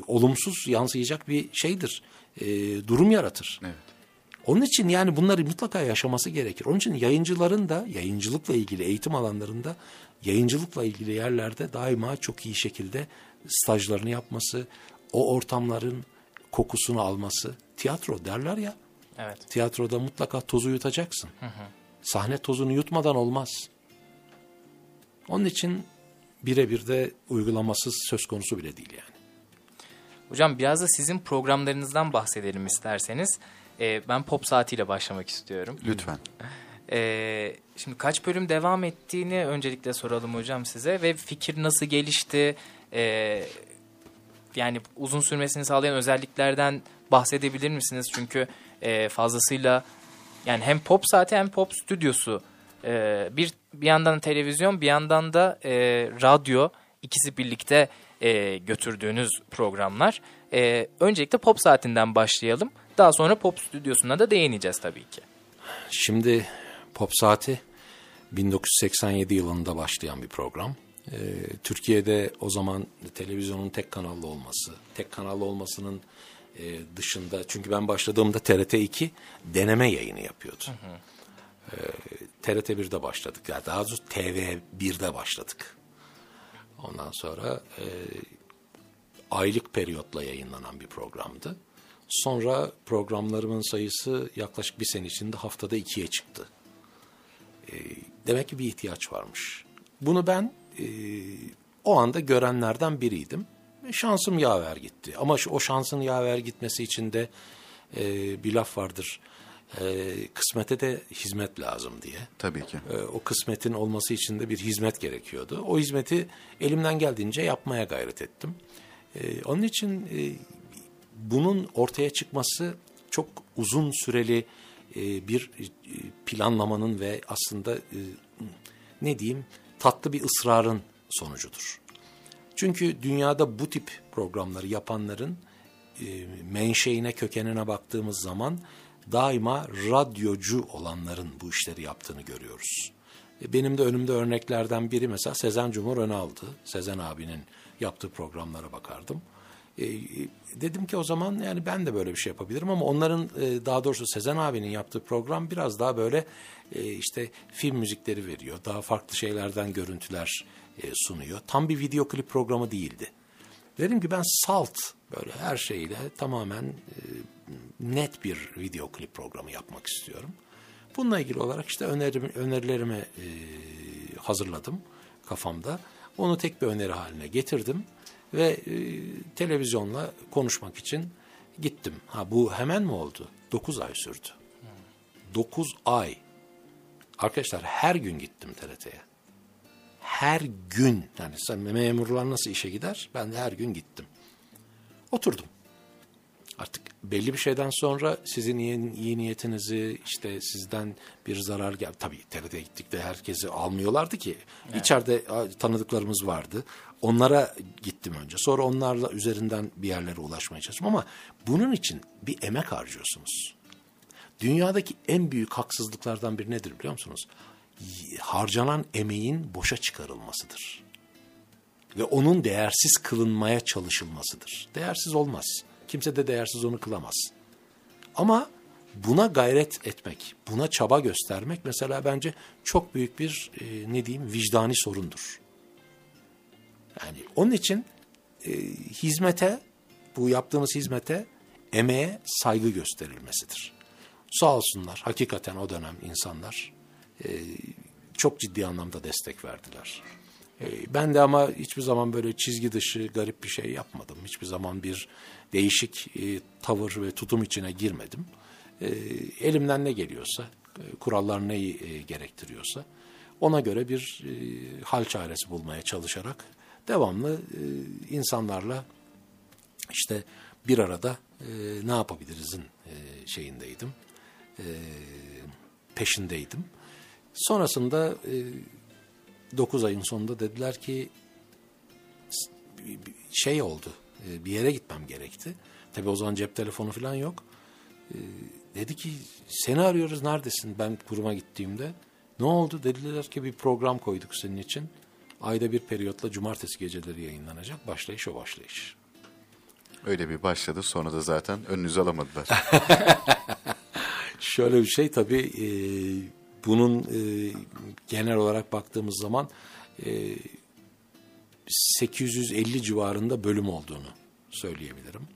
Speaker 4: olumsuz yansıyacak bir şeydir. E, durum yaratır.
Speaker 2: Evet.
Speaker 4: Onun için yani bunları mutlaka yaşaması gerekir. Onun için yayıncıların da yayıncılıkla ilgili eğitim alanlarında yayıncılıkla ilgili yerlerde daima çok iyi şekilde stajlarını yapması, o ortamların kokusunu alması. Tiyatro derler ya.
Speaker 3: Evet.
Speaker 4: Tiyatroda mutlaka tozu yutacaksın. Sahne tozunu yutmadan olmaz. Onun için birebir de uygulamasız söz konusu bile değil yani.
Speaker 3: Hocam biraz da sizin programlarınızdan bahsedelim isterseniz. Ee, ben pop saatiyle başlamak istiyorum.
Speaker 2: Lütfen.
Speaker 3: Ee, şimdi kaç bölüm devam ettiğini öncelikle soralım hocam size ve fikir nasıl gelişti? Ee, yani uzun sürmesini sağlayan özelliklerden bahsedebilir misiniz? Çünkü e, fazlasıyla yani hem pop saati hem pop stüdyosu e, bir bir yandan televizyon bir yandan da e, radyo ikisi birlikte e, götürdüğünüz programlar. E, öncelikle pop saatinden başlayalım. Daha sonra pop stüdyosuna da değineceğiz tabii ki.
Speaker 4: Şimdi Pop Saati 1987 yılında başlayan bir program. Ee, Türkiye'de o zaman televizyonun tek kanallı olması, tek kanallı olmasının e, dışında çünkü ben başladığımda TRT 2 deneme yayını yapıyordu. Ee, TRT 1'de başladık. Yani daha doğrusu TV 1'de başladık. Ondan sonra e, aylık periyotla yayınlanan bir programdı. Sonra programlarımın sayısı yaklaşık bir sene içinde haftada ikiye çıktı. E, demek ki bir ihtiyaç varmış. Bunu ben e, o anda görenlerden biriydim. Şansım yaver gitti. Ama şu, o şansın yaver gitmesi için de e, bir laf vardır. E, kısmete de hizmet lazım diye.
Speaker 2: Tabii ki.
Speaker 4: E, o kısmetin olması için de bir hizmet gerekiyordu. O hizmeti elimden geldiğince yapmaya gayret ettim. E, onun için e, bunun ortaya çıkması çok uzun süreli e, bir e, planlamanın ve aslında e, ne diyeyim tatlı bir ısrarın sonucudur. Çünkü dünyada bu tip programları yapanların e, menşeine, kökenine baktığımız zaman daima radyocu olanların bu işleri yaptığını görüyoruz. E, benim de önümde örneklerden biri mesela Sezen Cumhur Önal'dı. Sezen abinin yaptığı programlara bakardım. E, dedim ki o zaman yani ben de böyle bir şey yapabilirim ama onların e, daha doğrusu Sezen abinin yaptığı program biraz daha böyle e, işte film müzikleri veriyor. Daha farklı şeylerden görüntüler e, sunuyor. Tam bir video klip programı değildi. Dedim ki ben salt böyle her şeyle tamamen e, net bir video klip programı yapmak istiyorum. Bununla ilgili olarak işte önerim, önerilerimi e, hazırladım kafamda. Onu tek bir öneri haline getirdim ve e, televizyonla konuşmak için gittim. Ha bu hemen mi oldu? 9 ay sürdü. 9 ay. Arkadaşlar her gün gittim TRT'ye. Her gün yani memurlar nasıl işe gider? Ben de her gün gittim. Oturdum. Artık belli bir şeyden sonra sizin iyi, iyi niyetinizi işte sizden bir zarar gel tabii TRT'ye gittik de herkesi almıyorlardı ki. Evet. İçeride tanıdıklarımız vardı. Onlara gittim önce. Sonra onlarla üzerinden bir yerlere ulaşmaya çalıştım ama bunun için bir emek harcıyorsunuz. Dünyadaki en büyük haksızlıklardan biri nedir biliyor musunuz? Harcanan emeğin boşa çıkarılmasıdır. Ve onun değersiz kılınmaya çalışılmasıdır. Değersiz olmaz. Kimse de değersiz onu kılamaz. Ama buna gayret etmek, buna çaba göstermek mesela bence çok büyük bir e, ne diyeyim vicdani sorundur. Yani onun için e, hizmete, bu yaptığımız hizmete, emeğe saygı gösterilmesidir. Sağ olsunlar, hakikaten o dönem insanlar e, çok ciddi anlamda destek verdiler. E, ben de ama hiçbir zaman böyle çizgi dışı garip bir şey yapmadım. Hiçbir zaman bir değişik e, tavır ve tutum içine girmedim. E, elimden ne geliyorsa, e, kurallar neyi e, gerektiriyorsa ona göre bir e, hal çaresi bulmaya çalışarak devamlı e, insanlarla işte bir arada e, ne yapabilirizin e, şeyindeydim, e, peşindeydim. Sonrasında e, 9 ayın sonunda dediler ki şey oldu, e, bir yere gitmem gerekti. Tabii o zaman cep telefonu falan yok. E, dedi ki seni arıyoruz neredesin ben kuruma gittiğimde. Ne oldu dediler ki bir program koyduk senin için. Ayda bir periyotla cumartesi geceleri yayınlanacak. Başlayış o başlayış.
Speaker 2: Öyle bir başladı sonra da zaten önünüzü alamadılar.
Speaker 4: Şöyle bir şey tabii e, bunun e, genel olarak baktığımız zaman e, 850 civarında bölüm olduğunu söyleyebilirim.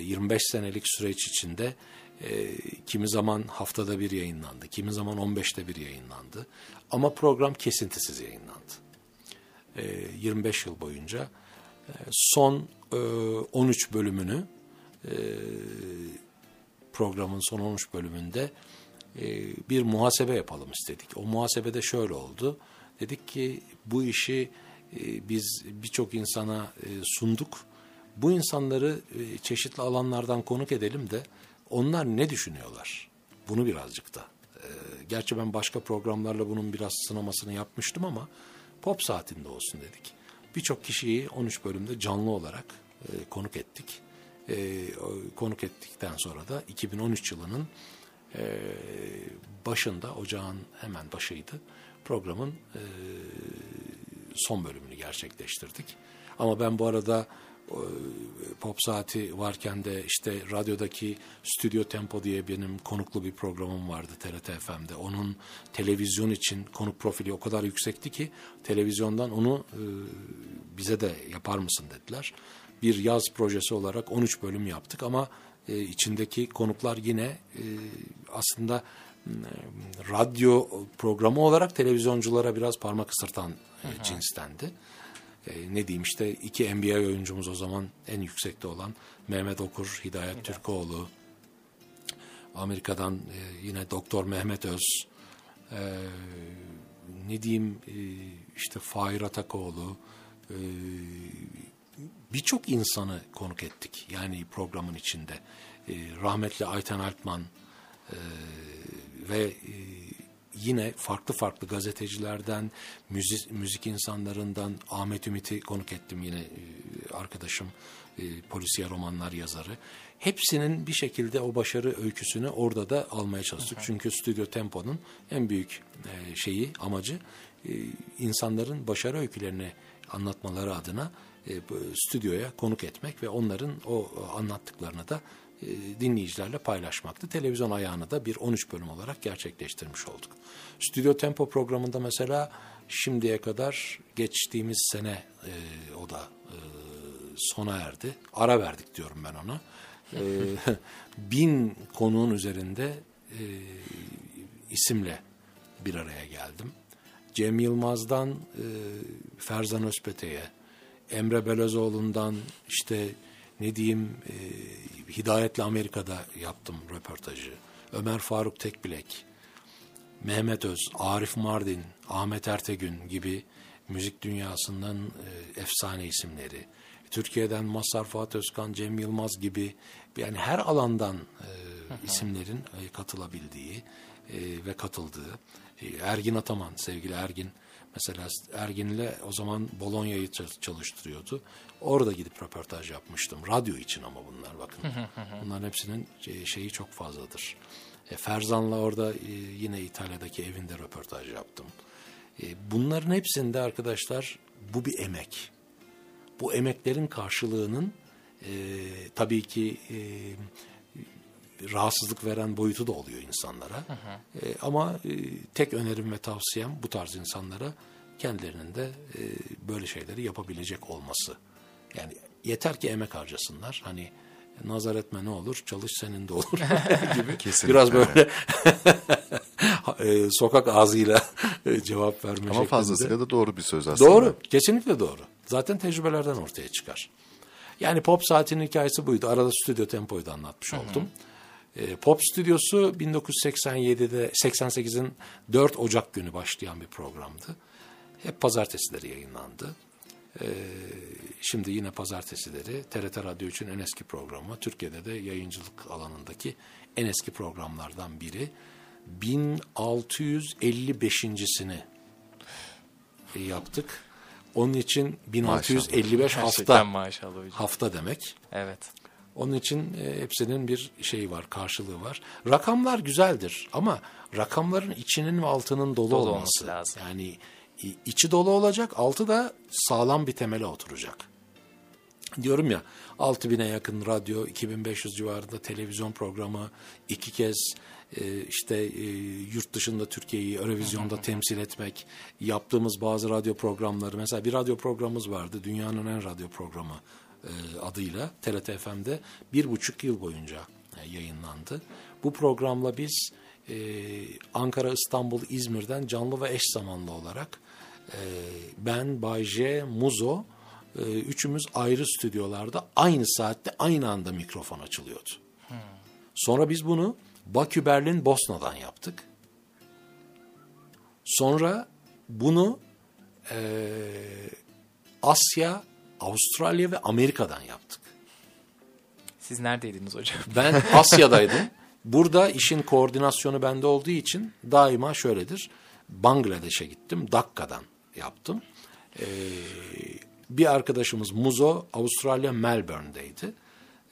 Speaker 4: 25 e, senelik süreç içinde e, kimi zaman haftada bir yayınlandı, kimi zaman 15'te bir yayınlandı. Ama program kesintisiz yayınlandı. 25 e, yıl boyunca son 13 bölümünü programın son 13 bölümünde bir muhasebe yapalım istedik. O muhasebede şöyle oldu. Dedik ki bu işi e, biz birçok insana e, sunduk. Bu insanları e, çeşitli alanlardan konuk edelim de onlar ne düşünüyorlar? Bunu birazcık da. Gerçi ben başka programlarla bunun biraz sınamasını yapmıştım ama pop saatinde olsun dedik. Birçok kişiyi 13 bölümde canlı olarak konuk ettik. Konuk ettikten sonra da 2013 yılının başında, ocağın hemen başıydı. Programın son bölümünü gerçekleştirdik. Ama ben bu arada e, pop saati varken de işte radyodaki Stüdyo Tempo diye benim konuklu bir programım vardı TRT FM'de. Onun televizyon için konuk profili o kadar yüksekti ki televizyondan onu e, bize de yapar mısın dediler. Bir yaz projesi olarak 13 bölüm yaptık ama e, içindeki konuklar yine aslında radyo programı olarak televizyonculara biraz parmak ısırtan e, cinstendi. E, ne diyeyim işte iki NBA oyuncumuz o zaman en yüksekte olan Mehmet Okur, Hidayet evet. Türkoğlu, Amerika'dan e, yine Doktor Mehmet Öz, e, ne diyeyim e, işte Fahir Atakoğlu, e, birçok insanı konuk ettik yani programın içinde. E, rahmetli Ayten Altman e, ve e, yine farklı farklı gazetecilerden, müzik, müzik insanlarından Ahmet Ümit'i konuk ettim yine e, arkadaşım, e, polisiye romanlar yazarı. Hepsinin bir şekilde o başarı öyküsünü orada da almaya çalıştık. Hı hı. Çünkü Stüdyo Tempo'nun en büyük e, şeyi, amacı insanların başarı öykülerini anlatmaları adına stüdyoya konuk etmek ve onların o anlattıklarını da e, dinleyicilerle paylaşmaktı. Televizyon ayağını da bir 13 bölüm olarak gerçekleştirmiş olduk. Stüdyo Tempo programında mesela şimdiye kadar geçtiğimiz sene e, o da e, sona erdi. Ara verdik diyorum ben ona. E, bin konuğun üzerinde e, isimle bir araya geldim. Cem Yılmaz'dan e, Ferzan Özpete'ye, Emre Belözoğlu'ndan işte ne diyeyim e, Hidayet'le Amerika'da yaptım röportajı. Ömer Faruk Tekbilek, Mehmet Öz, Arif Mardin, Ahmet Ertegün gibi müzik dünyasından e, efsane isimleri. Türkiye'den Mazhar Fuat Özkan, Cem Yılmaz gibi yani her alandan e, isimlerin e, katılabildiği e, ve katıldığı. E, Ergin Ataman, sevgili Ergin mesela Ergin'le o zaman Bolonya'yı çalıştırıyordu. Orada gidip röportaj yapmıştım. Radyo için ama bunlar bakın. Bunların hepsinin e, şeyi çok fazladır. E, Ferzan'la orada e, yine İtalya'daki evinde röportaj yaptım. E, bunların hepsinde arkadaşlar bu bir emek. Bu emeklerin karşılığının e, tabii ki e, rahatsızlık veren boyutu da oluyor insanlara. Hı hı. E, ama e, tek önerim ve tavsiyem bu tarz insanlara kendilerinin de e, böyle şeyleri yapabilecek olması. Yani yeter ki emek harcasınlar. Hani nazar etme ne olur, çalış senin de olur gibi. Kesinlikle. Biraz böyle e, sokak ağzıyla e, cevap verme Ama şeklinde.
Speaker 2: fazlasıyla da doğru bir söz aslında.
Speaker 4: Doğru, kesinlikle doğru. Zaten tecrübelerden ortaya çıkar. Yani pop saatinin hikayesi buydu. Arada stüdyo tempoyu da anlatmış Hı-hı. oldum. E, pop stüdyosu 1987'de 88'in 4 Ocak günü başlayan bir programdı. Hep pazartesileri yayınlandı. Ee, şimdi yine pazartesileri TRT Radyo için en eski programı. Türkiye'de de yayıncılık alanındaki en eski programlardan biri. 1655.sini yaptık. Onun için 1655 maşallah. hafta maşallah hafta demek.
Speaker 3: Evet.
Speaker 4: Onun için e, hepsinin bir şeyi var, karşılığı var. Rakamlar güzeldir ama rakamların içinin ve altının dolu, dolu olması, olması lazım. Yani içi dolu olacak, altı da sağlam bir temele oturacak. Diyorum ya 6000'e yakın radyo, 2500 civarında televizyon programı, iki kez e, işte e, yurt dışında Türkiye'yi Eurovizyonda temsil etmek, yaptığımız bazı radyo programları. Mesela bir radyo programımız vardı, dünyanın en radyo programı adıyla TRT FM'de bir buçuk yıl boyunca yayınlandı. Bu programla biz Ankara, İstanbul, İzmir'den canlı ve eş zamanlı olarak ben, Bay J, Muzo e, üçümüz ayrı stüdyolarda aynı saatte aynı anda mikrofon açılıyordu. Hmm. Sonra biz bunu Bakü, Berlin, Bosna'dan yaptık. Sonra bunu e, Asya, Avustralya ve Amerika'dan yaptık.
Speaker 3: Siz neredeydiniz hocam?
Speaker 4: Ben Asya'daydım. Burada işin koordinasyonu bende olduğu için daima şöyledir. Bangladeş'e gittim, Dakka'dan yaptım. Ee, bir arkadaşımız Muzo Avustralya Melbourne'deydi.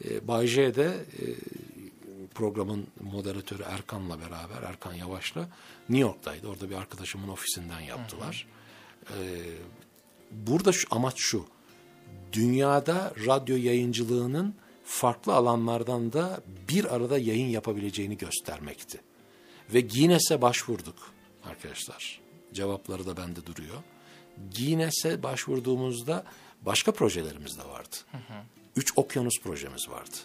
Speaker 4: Ee, Bay J de e, programın moderatörü Erkan'la beraber, Erkan Yavaş'la New York'taydı. Orada bir arkadaşımın ofisinden yaptılar. Ee, burada şu, amaç şu, dünyada radyo yayıncılığının farklı alanlardan da bir arada yayın yapabileceğini göstermekti. Ve Guinness'e başvurduk arkadaşlar. Cevapları da bende duruyor. Guinness'e başvurduğumuzda başka projelerimiz de vardı. Hı hı. Üç okyanus projemiz vardı.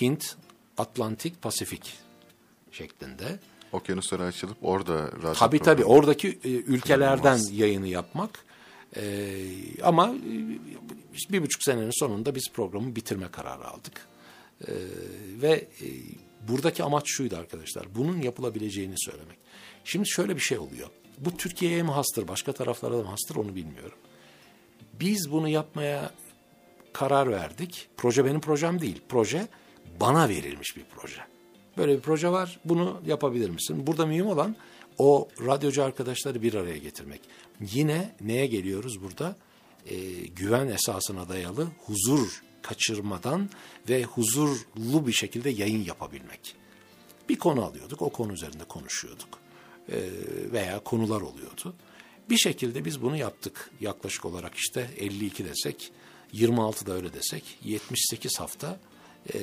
Speaker 4: Hint, Atlantik, Pasifik şeklinde.
Speaker 2: Okyanuslara açılıp orada radyo
Speaker 4: Tabii tabii oradaki e, ülkelerden yayını yapmak. E, ama bir buçuk senenin sonunda biz programı bitirme kararı aldık. E, ve e, buradaki amaç şuydu arkadaşlar. Bunun yapılabileceğini söylemek. Şimdi şöyle bir şey oluyor. Bu Türkiye'ye mi hastır, başka taraflara da mı hastır onu bilmiyorum. Biz bunu yapmaya karar verdik. Proje benim projem değil. Proje bana verilmiş bir proje. Böyle bir proje var. Bunu yapabilir misin? Burada mühim olan o radyocu arkadaşları bir araya getirmek. Yine neye geliyoruz burada? Ee, güven esasına dayalı huzur kaçırmadan ve huzurlu bir şekilde yayın yapabilmek. Bir konu alıyorduk, o konu üzerinde konuşuyorduk. E, veya konular oluyordu. Bir şekilde biz bunu yaptık. Yaklaşık olarak işte 52 desek, 26 da öyle desek 78 hafta e,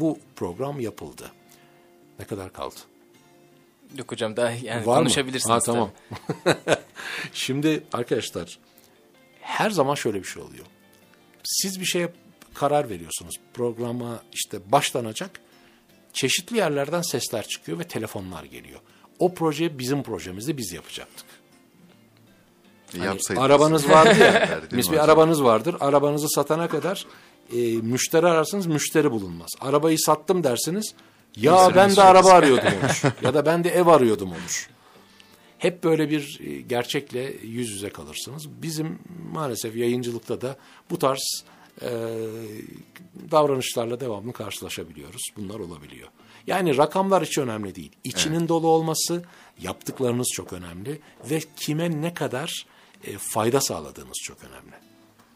Speaker 4: bu program yapıldı. Ne kadar kaldı?
Speaker 3: Yok hocam daha yani Var konuşabilirsiniz. Mı? Ha,
Speaker 4: tamam. Şimdi arkadaşlar her zaman şöyle bir şey oluyor. Siz bir şeye karar veriyorsunuz. Programa işte başlanacak. Çeşitli yerlerden sesler çıkıyor ve telefonlar geliyor O proje bizim projemizdi, biz yapacaktık. Hani
Speaker 2: Yapsaydınız.
Speaker 4: arabanız vardı ya, mis bir arabanız vardır. Arabanızı satana kadar e, müşteri ararsınız, müşteri bulunmaz. Arabayı sattım dersiniz, ya ben de araba arıyordum olur. ya da ben de ev arıyordum olur. Hep böyle bir e, gerçekle yüz yüze kalırsınız. Bizim maalesef yayıncılıkta da bu tarz e, davranışlarla devamlı karşılaşabiliyoruz. Bunlar olabiliyor. Yani rakamlar hiç önemli değil. İçinin dolu olması, yaptıklarınız çok önemli ve kime ne kadar e, fayda sağladığınız çok önemli.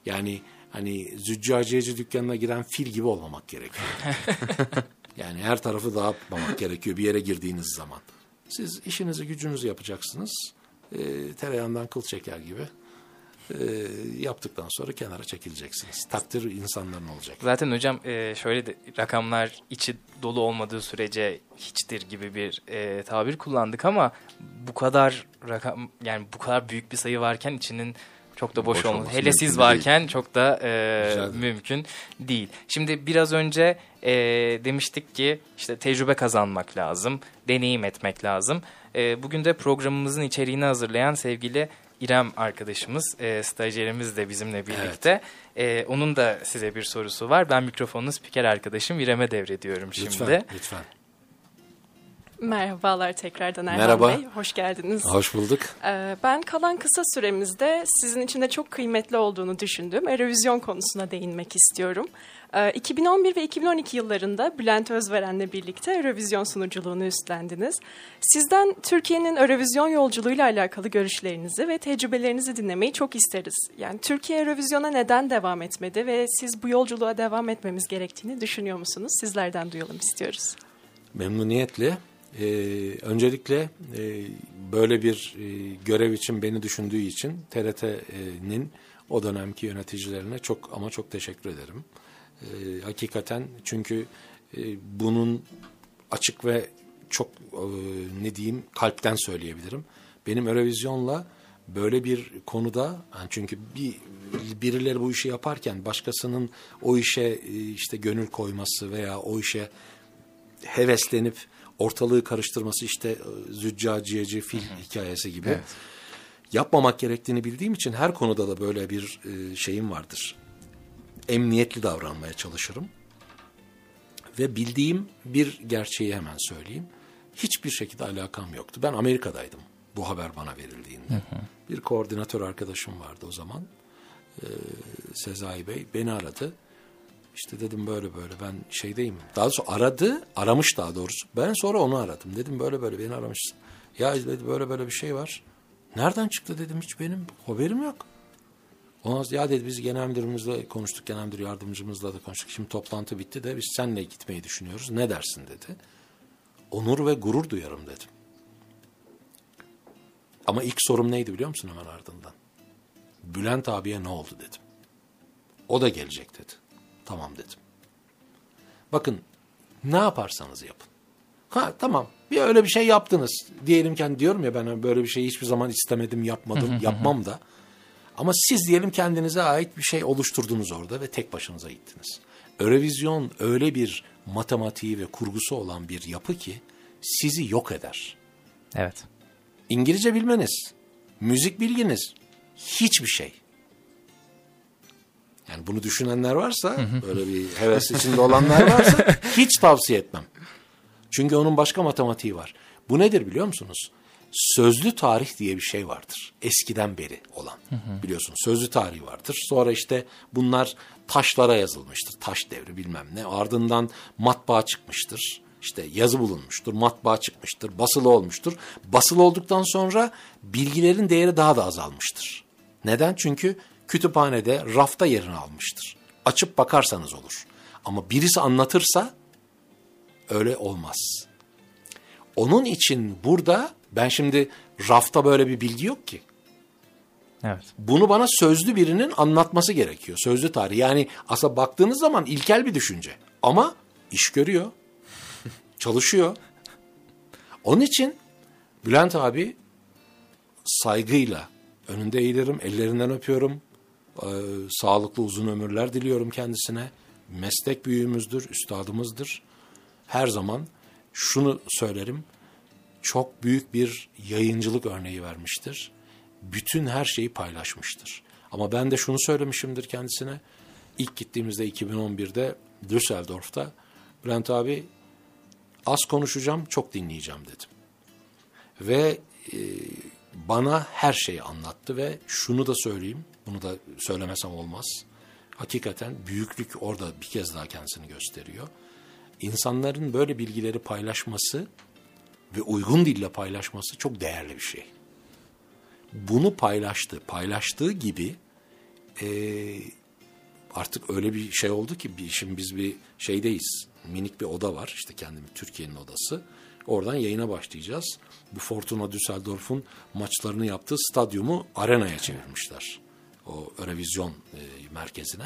Speaker 4: Yani hani züccaciyeci dükkanına giren fil gibi olmamak gerekiyor. yani her tarafı dağıtmamak gerekiyor bir yere girdiğiniz zaman. Siz işinizi gücünüzü yapacaksınız. E, tereyağından kıl çeker gibi. E, yaptıktan sonra kenara çekileceksiniz. Takdir insanların olacak.
Speaker 3: Zaten hocam e, şöyle de rakamlar içi dolu olmadığı sürece hiçtir gibi bir e, tabir kullandık ama bu kadar rakam yani bu kadar büyük bir sayı varken içinin çok da boş,
Speaker 2: Boş
Speaker 3: olması Hele siz
Speaker 2: değil.
Speaker 3: varken çok da e,
Speaker 4: Güzel.
Speaker 3: mümkün değil. Şimdi biraz önce e, demiştik ki işte tecrübe kazanmak lazım, deneyim etmek lazım. E, bugün de programımızın içeriğini hazırlayan sevgili İrem arkadaşımız, e, stajyerimiz de bizimle birlikte. E, onun da size bir sorusu var. Ben mikrofonunu spiker arkadaşım İrem'e devrediyorum şimdi.
Speaker 4: Lütfen, lütfen.
Speaker 1: Merhabalar tekrardan Erhan
Speaker 4: Merhaba.
Speaker 1: Bey. Hoş geldiniz.
Speaker 4: Hoş bulduk.
Speaker 1: Ee, ben kalan kısa süremizde sizin için de çok kıymetli olduğunu düşündüğüm Eurovision konusuna değinmek istiyorum. Ee, 2011 ve 2012 yıllarında Bülent Özveren'le birlikte Eurovision sunuculuğunu üstlendiniz. Sizden Türkiye'nin Eurovision yolculuğuyla alakalı görüşlerinizi ve tecrübelerinizi dinlemeyi çok isteriz. Yani Türkiye Eurovision'a neden devam etmedi ve siz bu yolculuğa devam etmemiz gerektiğini düşünüyor musunuz? Sizlerden duyalım istiyoruz.
Speaker 4: Memnuniyetle. Ee, öncelikle e, böyle bir e, görev için beni düşündüğü için TRT'nin o dönemki yöneticilerine çok ama çok teşekkür ederim. Ee, hakikaten çünkü e, bunun açık ve çok e, ne diyeyim kalpten söyleyebilirim. Benim Eurovision'la böyle bir konuda yani çünkü bir birileri bu işi yaparken başkasının o işe e, işte gönül koyması veya o işe heveslenip ortalığı karıştırması işte e, züccaciyeci fil hikayesi gibi yapmamak gerektiğini bildiğim için her konuda da böyle bir e, şeyim vardır. Emniyetli davranmaya çalışırım. Ve bildiğim bir gerçeği hemen söyleyeyim. Hiçbir şekilde alakam yoktu. Ben Amerika'daydım bu haber bana verildiğinde. Bir koordinatör arkadaşım vardı o zaman. Ee, Sezai Bey beni aradı. İşte dedim böyle böyle ben şeydeyim. Daha doğrusu aradı, aramış daha doğrusu. Ben sonra onu aradım. Dedim böyle böyle beni aramışsın. Ya dedi böyle böyle bir şey var. Nereden çıktı dedim hiç benim haberim yok. Ondan sonra ya dedi biz genel müdürümüzle konuştuk, genel müdür yardımcımızla da konuştuk. Şimdi toplantı bitti de biz seninle gitmeyi düşünüyoruz. Ne dersin dedi. Onur ve gurur duyarım dedim. Ama ilk sorum neydi biliyor musun hemen ardından? Bülent abiye ne oldu dedim. O da gelecek dedi. Tamam dedim. Bakın ne yaparsanız yapın. Ha tamam bir öyle bir şey yaptınız. Diyelim ki hani diyorum ya ben böyle bir şey hiçbir zaman istemedim yapmadım yapmam da. Ama siz diyelim kendinize ait bir şey oluşturdunuz orada ve tek başınıza gittiniz. Eurovision öyle bir matematiği ve kurgusu olan bir yapı ki sizi yok eder.
Speaker 3: Evet.
Speaker 4: İngilizce bilmeniz, müzik bilginiz, hiçbir şey. Yani bunu düşünenler varsa, böyle bir heves içinde olanlar varsa hiç tavsiye etmem. Çünkü onun başka matematiği var. Bu nedir biliyor musunuz? Sözlü tarih diye bir şey vardır. Eskiden beri olan. Biliyorsunuz sözlü tarih vardır. Sonra işte bunlar taşlara yazılmıştır. Taş devri bilmem ne. Ardından matbaa çıkmıştır. İşte yazı bulunmuştur, matbaa çıkmıştır, basılı olmuştur. Basılı olduktan sonra bilgilerin değeri daha da azalmıştır. Neden? Çünkü kütüphanede rafta yerini almıştır. Açıp bakarsanız olur. Ama birisi anlatırsa öyle olmaz. Onun için burada ben şimdi rafta böyle bir bilgi yok ki.
Speaker 3: Evet.
Speaker 4: Bunu bana sözlü birinin anlatması gerekiyor. Sözlü tarih. Yani aslında baktığınız zaman ilkel bir düşünce. Ama iş görüyor. Çalışıyor. Onun için Bülent abi saygıyla önünde eğilirim, ellerinden öpüyorum. Ee, sağlıklı uzun ömürler diliyorum kendisine. Meslek büyüğümüzdür, üstadımızdır. Her zaman şunu söylerim. çok büyük bir yayıncılık örneği vermiştir. Bütün her şeyi paylaşmıştır. Ama ben de şunu söylemişimdir kendisine. İlk gittiğimizde 2011'de Düsseldorf'ta Bülent abi az konuşacağım, çok dinleyeceğim dedim. Ve e, bana her şeyi anlattı ve şunu da söyleyeyim, bunu da söylemesem olmaz. Hakikaten büyüklük orada bir kez daha kendisini gösteriyor. İnsanların böyle bilgileri paylaşması ve uygun dille paylaşması çok değerli bir şey. Bunu paylaştı. Paylaştığı gibi e, artık öyle bir şey oldu ki bir, şimdi biz bir şeydeyiz. Minik bir oda var işte kendimi Türkiye'nin odası. Oradan yayına başlayacağız. Bu Fortuna Düsseldorf'un maçlarını yaptığı stadyumu arenaya çevirmişler. O Eurovision e, merkezine.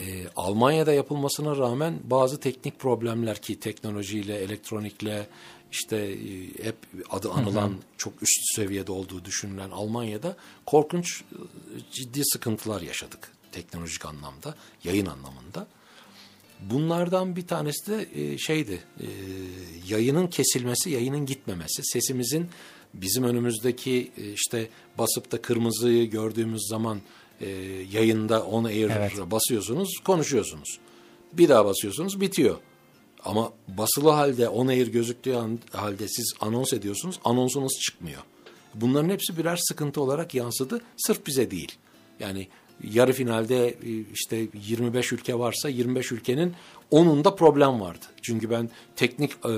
Speaker 4: E, Almanya'da yapılmasına rağmen bazı teknik problemler ki teknolojiyle, elektronikle işte e, hep adı anılan çok üst seviyede olduğu düşünülen Almanya'da korkunç e, ciddi sıkıntılar yaşadık teknolojik anlamda, yayın anlamında. Bunlardan bir tanesi de e, şeydi, e, yayının kesilmesi, yayının gitmemesi, sesimizin bizim önümüzdeki e, işte basıp da kırmızıyı gördüğümüz zaman e, yayında on air
Speaker 3: Evet.
Speaker 4: basıyorsunuz, konuşuyorsunuz. Bir daha basıyorsunuz, bitiyor. Ama basılı halde on air gözüktüğü halde siz anons ediyorsunuz, anonsunuz çıkmıyor. Bunların hepsi birer sıkıntı olarak yansıdı. Sırf bize değil. Yani yarı finalde e, işte 25 ülke varsa 25 ülkenin 10'unda problem vardı. Çünkü ben teknik e,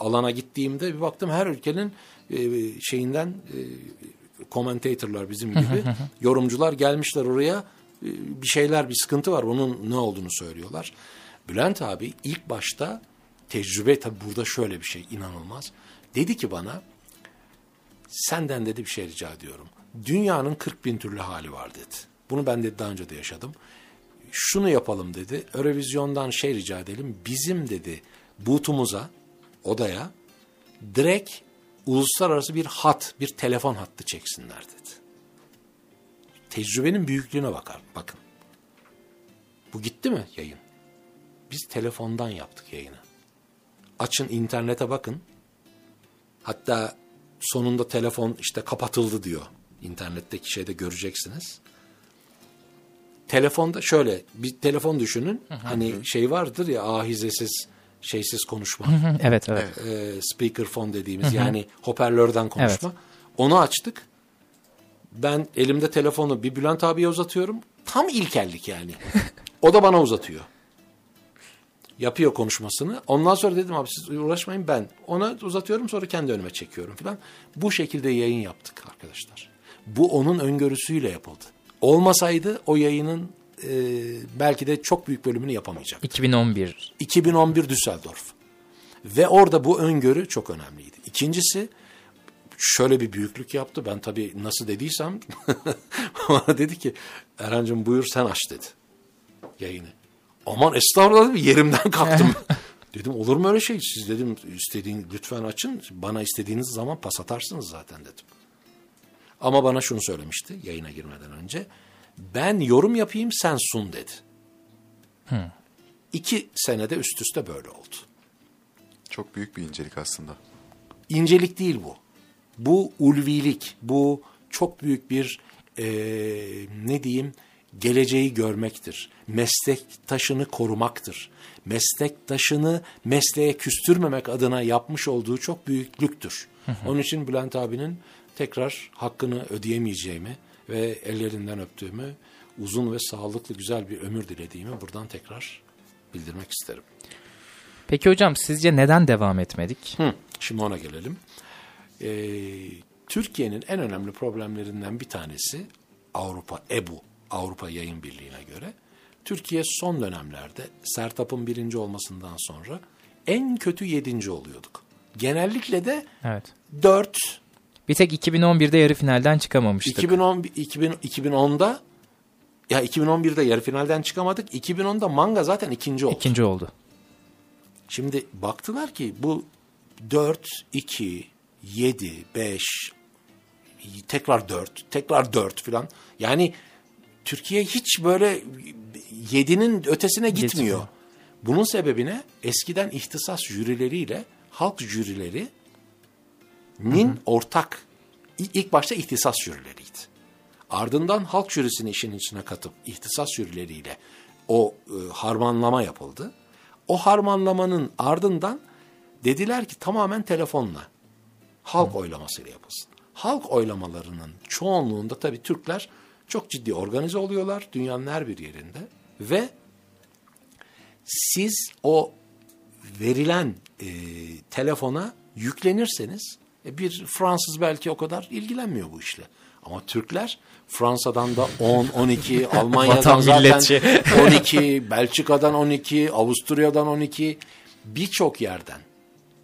Speaker 4: alana gittiğimde bir baktım her ülkenin e, şeyinden e, commentatorlar bizim gibi yorumcular gelmişler oraya e, bir şeyler bir sıkıntı var onun ne olduğunu söylüyorlar. Bülent abi ilk başta tecrübe tabi burada şöyle bir şey inanılmaz. Dedi ki bana senden dedi bir şey rica ediyorum. Dünyanın 40 bin türlü hali var dedi. Bunu ben de daha önce de yaşadım. Şunu yapalım dedi. Eurovizyondan şey rica edelim. Bizim dedi butumuza, odaya direkt uluslararası bir hat, bir telefon hattı çeksinler dedi. Tecrübenin büyüklüğüne bakar. Bakın. Bu gitti mi yayın? Biz telefondan yaptık yayını. Açın internete bakın. Hatta sonunda telefon işte kapatıldı diyor. İnternetteki şeyde göreceksiniz. Telefonda şöyle bir telefon düşünün. Hani şey vardır ya ahizesiz şeysiz konuşma.
Speaker 3: evet evet.
Speaker 4: e, speakerphone dediğimiz yani hoparlörden konuşma. Onu açtık. Ben elimde telefonu bir Bülent abiye uzatıyorum. Tam ilkellik yani. o da bana uzatıyor. Yapıyor konuşmasını. Ondan sonra dedim abi siz uğraşmayın ben. Ona uzatıyorum sonra kendi önüme çekiyorum falan. Bu şekilde yayın yaptık arkadaşlar. Bu onun öngörüsüyle yapıldı. Olmasaydı o yayının e, belki de çok büyük bölümünü yapamayacak.
Speaker 3: 2011.
Speaker 4: 2011 Düsseldorf. Ve orada bu öngörü çok önemliydi. İkincisi şöyle bir büyüklük yaptı. Ben tabii nasıl dediysem bana dedi ki Erhan'cığım buyur sen aç dedi yayını. Aman estağfurullah dedim, yerimden kalktım. dedim olur mu öyle şey? Siz dedim istediğin lütfen açın. Bana istediğiniz zaman pas atarsınız zaten dedim. Ama bana şunu söylemişti yayına girmeden önce. Ben yorum yapayım sen sun dedi. İki senede üst üste böyle oldu.
Speaker 2: Çok büyük bir incelik aslında.
Speaker 4: İncelik değil bu. Bu ulvilik, bu çok büyük bir eee, ne diyeyim geleceği görmektir. Meslektaşını korumaktır. Meslektaşını mesleğe küstürmemek adına yapmış olduğu çok büyüklüktür. Onun için Bülent abinin tekrar hakkını ödeyemeyeceğimi ve ellerinden öptüğümü, uzun ve sağlıklı güzel bir ömür dilediğimi buradan tekrar bildirmek isterim.
Speaker 3: Peki hocam sizce neden devam etmedik?
Speaker 4: Hı, şimdi ona gelelim. Ee, Türkiye'nin en önemli problemlerinden bir tanesi Avrupa, EBU, Avrupa Yayın Birliği'ne göre. Türkiye son dönemlerde Sertap'ın birinci olmasından sonra en kötü yedinci oluyorduk. Genellikle de
Speaker 3: Evet.
Speaker 4: 4,
Speaker 3: Bir tek 2011'de yarı finalden çıkamamıştık.
Speaker 4: 2010, 2000, 2010'da ya 2011'de yarı finalden çıkamadık. 2010'da Manga zaten ikinci oldu.
Speaker 3: İkinci oldu.
Speaker 4: Şimdi baktılar ki bu 4, 2, 7, 5, tekrar 4, tekrar 4 falan. Yani Türkiye hiç böyle 7'nin ötesine gitmiyor.
Speaker 3: Gitmiyor.
Speaker 4: Bunun sebebine eskiden ihtisas jürileriyle halk jürilerinin ortak ilk başta ihtisas jürileriydi. Ardından halk jürisini işin içine katıp ihtisas jürileriyle o e, harmanlama yapıldı. O harmanlamanın ardından dediler ki tamamen telefonla halk oylamasıyla yapılsın. Halk oylamalarının çoğunluğunda tabii Türkler çok ciddi organize oluyorlar dünyanın her bir yerinde ve siz o verilen e, telefona yüklenirseniz e, bir Fransız belki o kadar ilgilenmiyor bu işle. Ama Türkler Fransa'dan da 10, 12, Almanya'dan zaten 12, Belçika'dan 12, Avusturya'dan 12 birçok yerden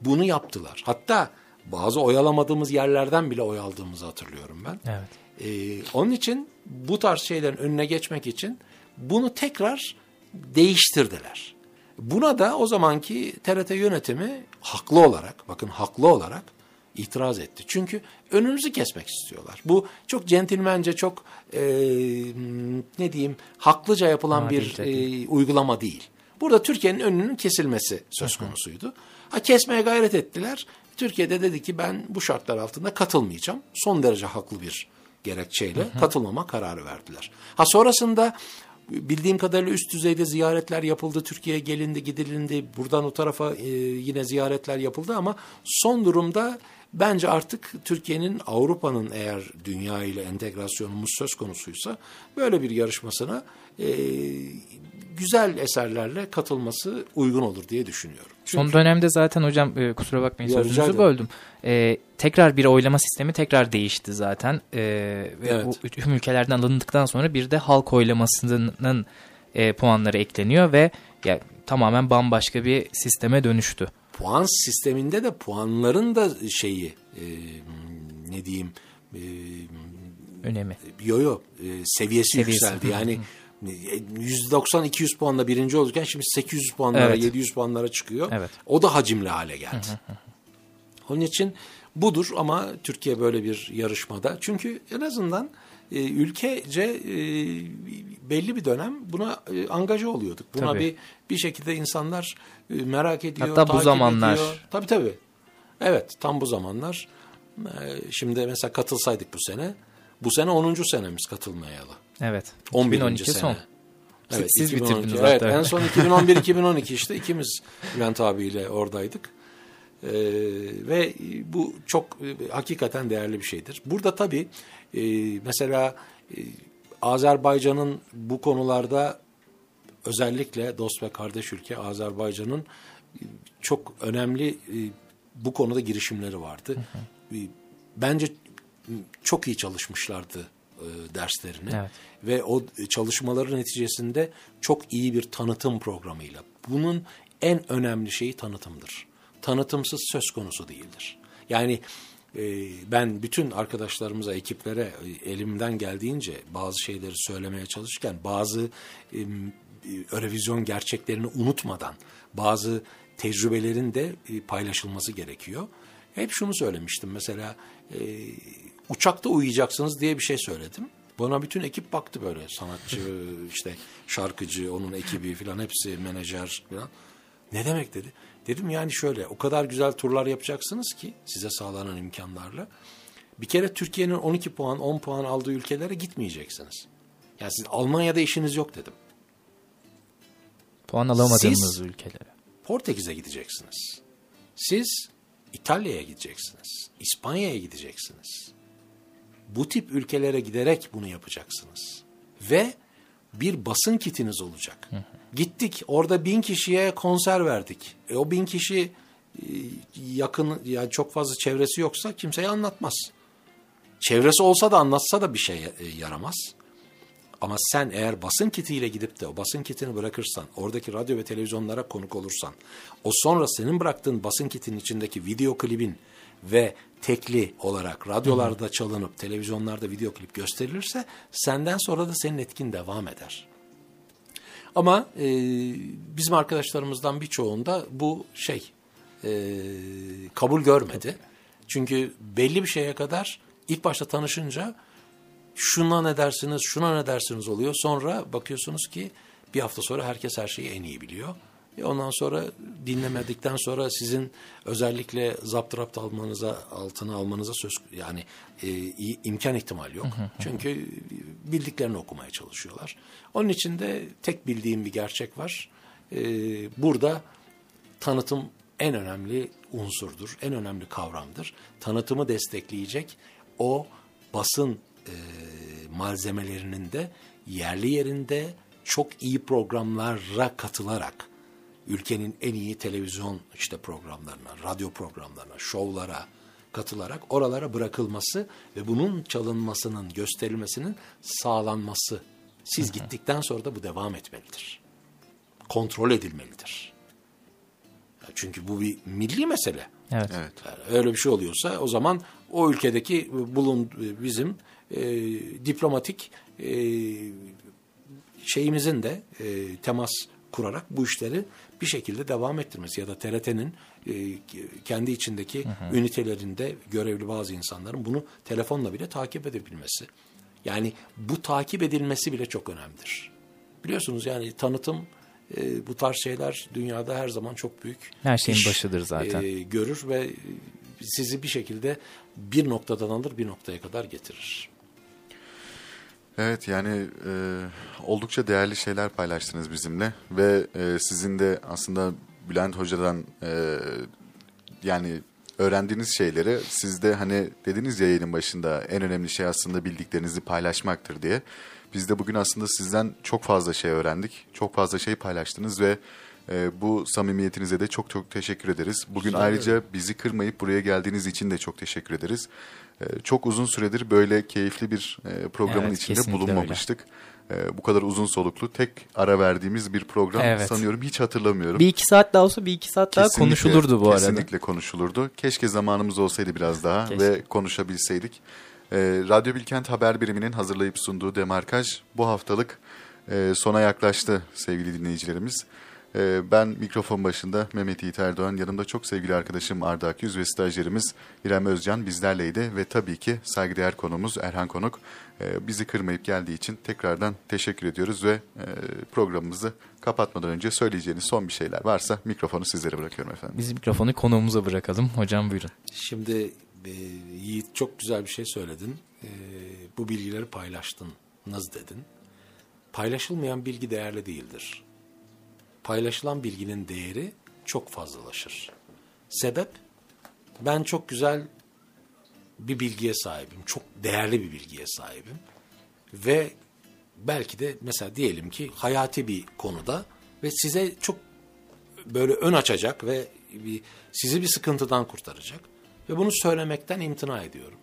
Speaker 4: bunu yaptılar. Hatta bazı oyalamadığımız yerlerden bile oy aldığımızı hatırlıyorum ben.
Speaker 3: Evet.
Speaker 4: Ee, onun için bu tarz şeylerin önüne geçmek için bunu tekrar değiştirdiler. Buna da o zamanki TRT yönetimi haklı olarak, bakın haklı olarak itiraz etti. Çünkü önümüzü kesmek istiyorlar. Bu çok centilmence, çok e, ne diyeyim haklıca yapılan ha, bir e, uygulama değil. Burada Türkiye'nin önünün kesilmesi söz konusuydu. Ha kesmeye gayret ettiler. Türkiye'de dedi ki ben bu şartlar altında katılmayacağım. Son derece haklı bir gerekçeyle hı hı. katılmama kararı verdiler. Ha sonrasında bildiğim kadarıyla üst düzeyde ziyaretler yapıldı. Türkiye'ye gelindi, gidilindi. Buradan o tarafa e, yine ziyaretler yapıldı ama son durumda bence artık Türkiye'nin Avrupa'nın eğer dünya ile entegrasyonumuz söz konusuysa böyle bir yarışmasına e, güzel eserlerle katılması uygun olur diye düşünüyorum.
Speaker 3: Çünkü, Son dönemde zaten hocam e, kusura bakmayın sözünüzü böldüm. E, tekrar bir oylama sistemi tekrar değişti zaten. E, ve evet. bu tüm ülkelerden alındıktan sonra bir de halk oylamasının e, puanları ekleniyor ve ya, tamamen bambaşka bir sisteme dönüştü.
Speaker 4: Puan sisteminde de puanların da şeyi e, ne diyeyim e,
Speaker 3: önemi.
Speaker 4: Yo yo e, seviyesi, seviyesi yükseldi. Yani %90-200 puanla birinci olurken şimdi 800 puanlara, evet. 700 puanlara çıkıyor. Evet. O da hacimli hale geldi. Onun için budur ama Türkiye böyle bir yarışmada. Çünkü en azından e, ülkece e, belli bir dönem buna e, angaja oluyorduk. Buna tabii. bir bir şekilde insanlar e, merak ediyor,
Speaker 3: Hatta bu zamanlar. Ediyor.
Speaker 4: Tabii tabii. Evet tam bu zamanlar. E, şimdi mesela katılsaydık bu sene. Bu sene 10. senemiz katılmayalı.
Speaker 3: Evet.
Speaker 4: 11. 2012 sene. son.
Speaker 3: Evet, Siz 2012. bitirdiniz
Speaker 4: evet, hatta. En son 2011-2012 işte ikimiz Bülent abiyle oradaydık. Ee, ve bu çok e, hakikaten değerli bir şeydir. Burada tabii e, mesela e, Azerbaycan'ın bu konularda özellikle dost ve kardeş ülke Azerbaycan'ın e, çok önemli e, bu konuda girişimleri vardı. Hı hı. E, bence çok iyi çalışmışlardı e, derslerini evet. ve o çalışmaların neticesinde çok iyi bir tanıtım programıyla. Bunun en önemli şeyi tanıtımdır. Tanıtımsız söz konusu değildir. Yani ben bütün arkadaşlarımıza, ekiplere e, elimden geldiğince bazı şeyleri söylemeye çalışırken bazı e, Eurovision gerçeklerini unutmadan bazı tecrübelerin de e, paylaşılması gerekiyor. Hep şunu söylemiştim mesela e, uçakta uyuyacaksınız diye bir şey söyledim. Bana bütün ekip baktı böyle sanatçı işte şarkıcı onun ekibi falan hepsi menajer falan. Ne demek dedi. Dedim yani şöyle o kadar güzel turlar yapacaksınız ki size sağlanan imkanlarla. Bir kere Türkiye'nin 12 puan 10 puan aldığı ülkelere gitmeyeceksiniz. Yani siz Almanya'da işiniz yok dedim.
Speaker 3: Puan alamadığınız siz, ülkelere.
Speaker 4: Portekiz'e gideceksiniz. Siz İtalya'ya gideceksiniz. İspanya'ya gideceksiniz bu tip ülkelere giderek bunu yapacaksınız. Ve bir basın kitiniz olacak. Hı hı. Gittik orada bin kişiye konser verdik. E, o bin kişi e, yakın yani çok fazla çevresi yoksa kimseye anlatmaz. Çevresi olsa da anlatsa da bir şey e, yaramaz. Ama sen eğer basın kitiyle gidip de o basın kitini bırakırsan, oradaki radyo ve televizyonlara konuk olursan, o sonra senin bıraktığın basın kitinin içindeki video klibin ve tekli olarak radyolarda çalınıp televizyonlarda video klip gösterilirse senden sonra da senin etkin devam eder. Ama e, bizim arkadaşlarımızdan birçoğunda bu şey e, kabul görmedi. Çünkü belli bir şeye kadar ilk başta tanışınca şuna ne dersiniz, şuna ne dersiniz oluyor. Sonra bakıyorsunuz ki bir hafta sonra herkes her şeyi en iyi biliyor. E ondan sonra dinlemedikten sonra sizin özellikle zapturapt almanıza altına almanıza söz yani e, imkan ihtimal yok. Çünkü bildiklerini okumaya çalışıyorlar. Onun için de tek bildiğim bir gerçek var. E, burada tanıtım en önemli unsurdur, en önemli kavramdır. Tanıtımı destekleyecek o basın e, malzemelerinin de yerli yerinde çok iyi programlara katılarak ülkenin en iyi televizyon işte programlarına, radyo programlarına, şovlara katılarak oralara bırakılması ve bunun çalınmasının, gösterilmesinin sağlanması. Siz gittikten sonra da bu devam etmelidir. Kontrol edilmelidir. Çünkü bu bir milli mesele.
Speaker 3: Evet.
Speaker 2: Evet.
Speaker 4: Yani öyle bir şey oluyorsa o zaman o ülkedeki bulun bizim e, diplomatik e, şeyimizin de e, temas kurarak bu işleri bir şekilde devam ettirmesi ya da TRT'nin e, kendi içindeki hı hı. ünitelerinde görevli bazı insanların bunu telefonla bile takip edebilmesi. Yani bu takip edilmesi bile çok önemlidir. Biliyorsunuz yani tanıtım e, bu tarz şeyler dünyada her zaman çok büyük
Speaker 3: her şeyin iş, başıdır zaten. E,
Speaker 4: görür ve sizi bir şekilde bir noktadan alır bir noktaya kadar getirir.
Speaker 2: Evet yani e, oldukça değerli şeyler paylaştınız bizimle ve e, sizin de aslında Bülent Hoca'dan e, yani öğrendiğiniz şeyleri siz de hani dediniz ya yayının başında en önemli şey aslında bildiklerinizi paylaşmaktır diye. Biz de bugün aslında sizden çok fazla şey öğrendik. Çok fazla şey paylaştınız ve e, bu samimiyetinize de çok çok teşekkür ederiz. Bugün Güzel ayrıca bizi kırmayıp buraya geldiğiniz için de çok teşekkür ederiz. E, çok uzun süredir böyle keyifli bir e, programın evet, içinde bulunmamıştık. E, bu kadar uzun soluklu tek ara verdiğimiz bir program evet. sanıyorum hiç hatırlamıyorum.
Speaker 3: Bir iki saat daha olsa bir iki saat kesinlikle, daha konuşulurdu bu
Speaker 2: arada. Kesinlikle konuşulurdu. Keşke zamanımız olsaydı biraz daha Keşke. ve konuşabilseydik. E, Radyo Bilkent Haber Biriminin hazırlayıp sunduğu demarkaj bu haftalık e, sona yaklaştı sevgili dinleyicilerimiz. E, ben mikrofon başında Mehmet Yiğit Erdoğan, yanımda çok sevgili arkadaşım Arda Akyüz ve stajyerimiz İrem Özcan bizlerleydi. Ve tabii ki saygıdeğer konumuz Erhan Konuk. E, bizi kırmayıp geldiği için tekrardan teşekkür ediyoruz ve e, programımızı kapatmadan önce söyleyeceğiniz son bir şeyler varsa mikrofonu sizlere bırakıyorum efendim.
Speaker 3: Biz mikrofonu konuğumuza bırakalım. Hocam buyurun.
Speaker 4: Şimdi e, Yiğit çok güzel bir şey söyledin. E, bu bilgileri paylaştın. Nasıl dedin? Paylaşılmayan bilgi değerli değildir. Paylaşılan bilginin değeri çok fazlalaşır. Sebep? Ben çok güzel bir bilgiye sahibim. Çok değerli bir bilgiye sahibim. Ve belki de mesela diyelim ki hayati bir konuda ve size çok böyle ön açacak ve bir, sizi bir sıkıntıdan kurtaracak. Ve bunu söylemekten imtina ediyorum.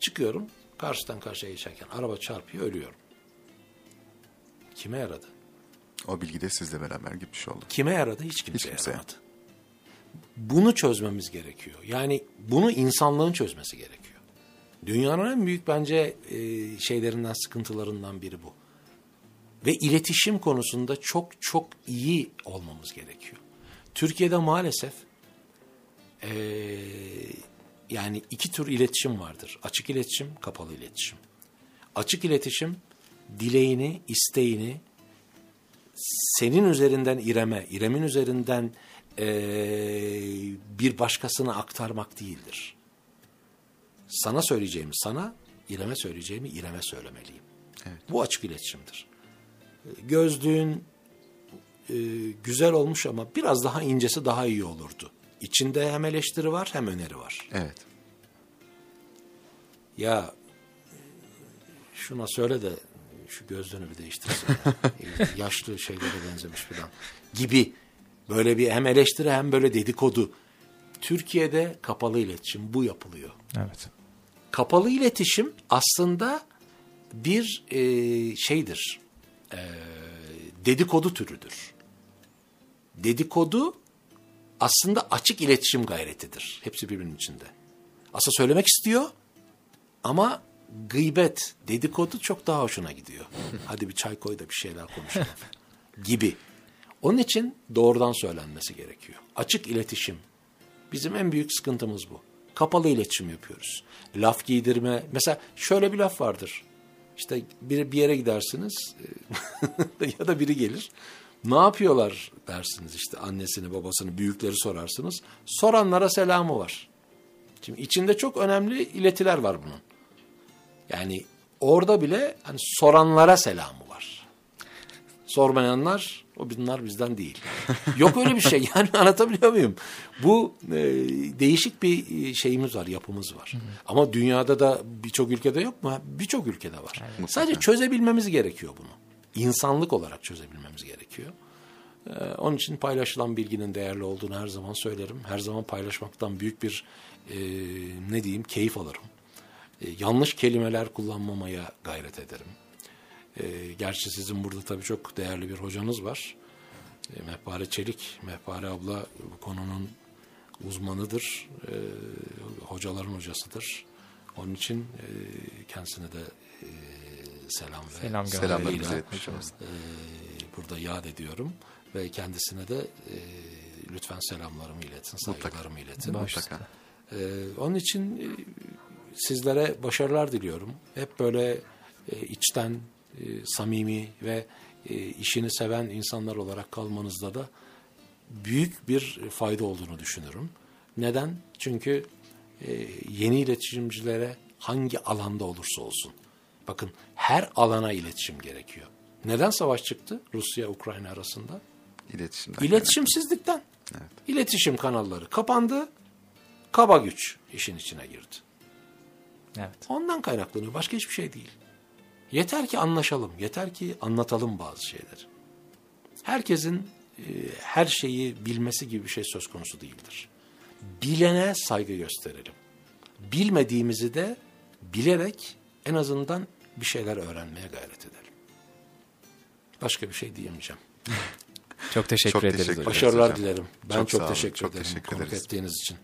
Speaker 4: Çıkıyorum, karşıdan karşıya geçerken araba çarpıyor, ölüyorum. Kime yaradı?
Speaker 2: O bilgi de sizle beraber gitmiş oldu.
Speaker 4: Kime yaradı? Hiç kimseye, Hiç kimseye. yaramadı. Bunu çözmemiz gerekiyor. Yani bunu insanlığın çözmesi gerekiyor. Dünyanın en büyük bence e, şeylerinden, sıkıntılarından biri bu. Ve iletişim konusunda çok çok iyi olmamız gerekiyor. Türkiye'de maalesef e, yani iki tür iletişim vardır. Açık iletişim, kapalı iletişim. Açık iletişim dileğini, isteğini senin üzerinden İrem'e, İrem'in üzerinden e, bir başkasına aktarmak değildir. Sana söyleyeceğimi sana, İrem'e söyleyeceğimi İrem'e söylemeliyim. Evet. Bu açık iletişimdir. Gözlüğün e, güzel olmuş ama biraz daha incesi daha iyi olurdu. İçinde hem eleştiri var hem öneri var.
Speaker 2: Evet.
Speaker 4: Ya şuna söyle de şu gözlüğünü bir değiştirsin. Yaşlı şeylere benzemiş falan gibi böyle bir hem eleştiri hem böyle dedikodu. Türkiye'de kapalı iletişim bu yapılıyor.
Speaker 3: Evet.
Speaker 4: Kapalı iletişim aslında bir e, şeydir. E, dedikodu türüdür. Dedikodu aslında açık iletişim gayretidir. Hepsi birbirinin içinde. Aslında söylemek istiyor ama gıybet, dedikodu çok daha hoşuna gidiyor. Hadi bir çay koy da bir şeyler konuşalım gibi. Onun için doğrudan söylenmesi gerekiyor. Açık iletişim. Bizim en büyük sıkıntımız bu. Kapalı iletişim yapıyoruz. Laf giydirme. Mesela şöyle bir laf vardır. İşte bir, bir yere gidersiniz ya da biri gelir. Ne yapıyorlar dersiniz işte annesini, babasını, büyükleri sorarsınız. Soranlara selamı var. Şimdi içinde çok önemli iletiler var bunun. Yani orada bile hani soranlara selamı var. Sormayanlar o bunlar bizden değil. Yok öyle bir şey yani anlatabiliyor muyum? Bu e, değişik bir e, şeyimiz var, yapımız var. Ama dünyada da birçok ülkede yok mu? Birçok ülkede var. Sadece çözebilmemiz gerekiyor bunu. İnsanlık olarak çözebilmemiz gerekiyor. Ee, onun için paylaşılan bilginin değerli olduğunu her zaman söylerim. Her zaman paylaşmaktan büyük bir e, ne diyeyim keyif alırım. E, yanlış kelimeler kullanmamaya gayret ederim. E, gerçi sizin burada tabii çok değerli bir hocanız var. E, Mehpare Çelik, Mehpare abla bu konunun uzmanıdır. E, hocaların hocasıdır. Onun için e, kendisine de e, selam ve
Speaker 3: Selam
Speaker 2: Selamlarımızı iletmiş
Speaker 4: e, burada yad ediyorum ve kendisine de e, lütfen selamlarımı iletin,
Speaker 2: Mutlaka.
Speaker 4: saygılarımı iletin.
Speaker 2: Mutlaka.
Speaker 4: E, onun için e, sizlere başarılar diliyorum. Hep böyle e, içten, e, samimi ve e, işini seven insanlar olarak kalmanızda da büyük bir fayda olduğunu düşünürüm. Neden? Çünkü e, yeni iletişimcilere hangi alanda olursa olsun. Bakın her alana iletişim gerekiyor. Neden savaş çıktı Rusya-Ukrayna arasında?
Speaker 2: İletişimden.
Speaker 4: İletişimsizlikten. İletişim kanalları kapandı, kaba güç işin içine girdi.
Speaker 3: Evet.
Speaker 4: Ondan kaynaklanıyor. Başka hiçbir şey değil. Yeter ki anlaşalım. Yeter ki anlatalım bazı şeyleri. Herkesin e, her şeyi bilmesi gibi bir şey söz konusu değildir. Bilene saygı gösterelim. Bilmediğimizi de bilerek en azından bir şeyler öğrenmeye gayret edelim. Başka bir şey diyemeyeceğim.
Speaker 3: Çok teşekkür
Speaker 2: Çok
Speaker 3: ederiz
Speaker 2: teşekkür.
Speaker 4: Başarılar
Speaker 2: hocam.
Speaker 4: dilerim. Ben
Speaker 2: Çok
Speaker 4: çok,
Speaker 2: sağ olun,
Speaker 4: teşekkür
Speaker 2: çok
Speaker 4: ederim
Speaker 2: teşekkür ederiz.
Speaker 4: ettiğiniz için.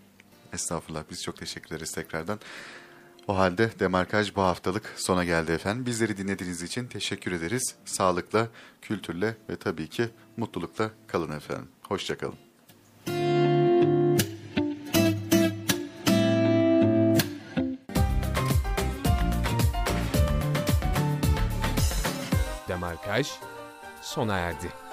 Speaker 2: Estağfurullah biz çok teşekkür ederiz tekrardan. O halde Demarkaj bu haftalık sona geldi efendim. Bizleri dinlediğiniz için teşekkür ederiz. Sağlıkla, kültürle ve tabii ki mutlulukla kalın efendim. Hoşçakalın.
Speaker 5: Demarkaj sona erdi.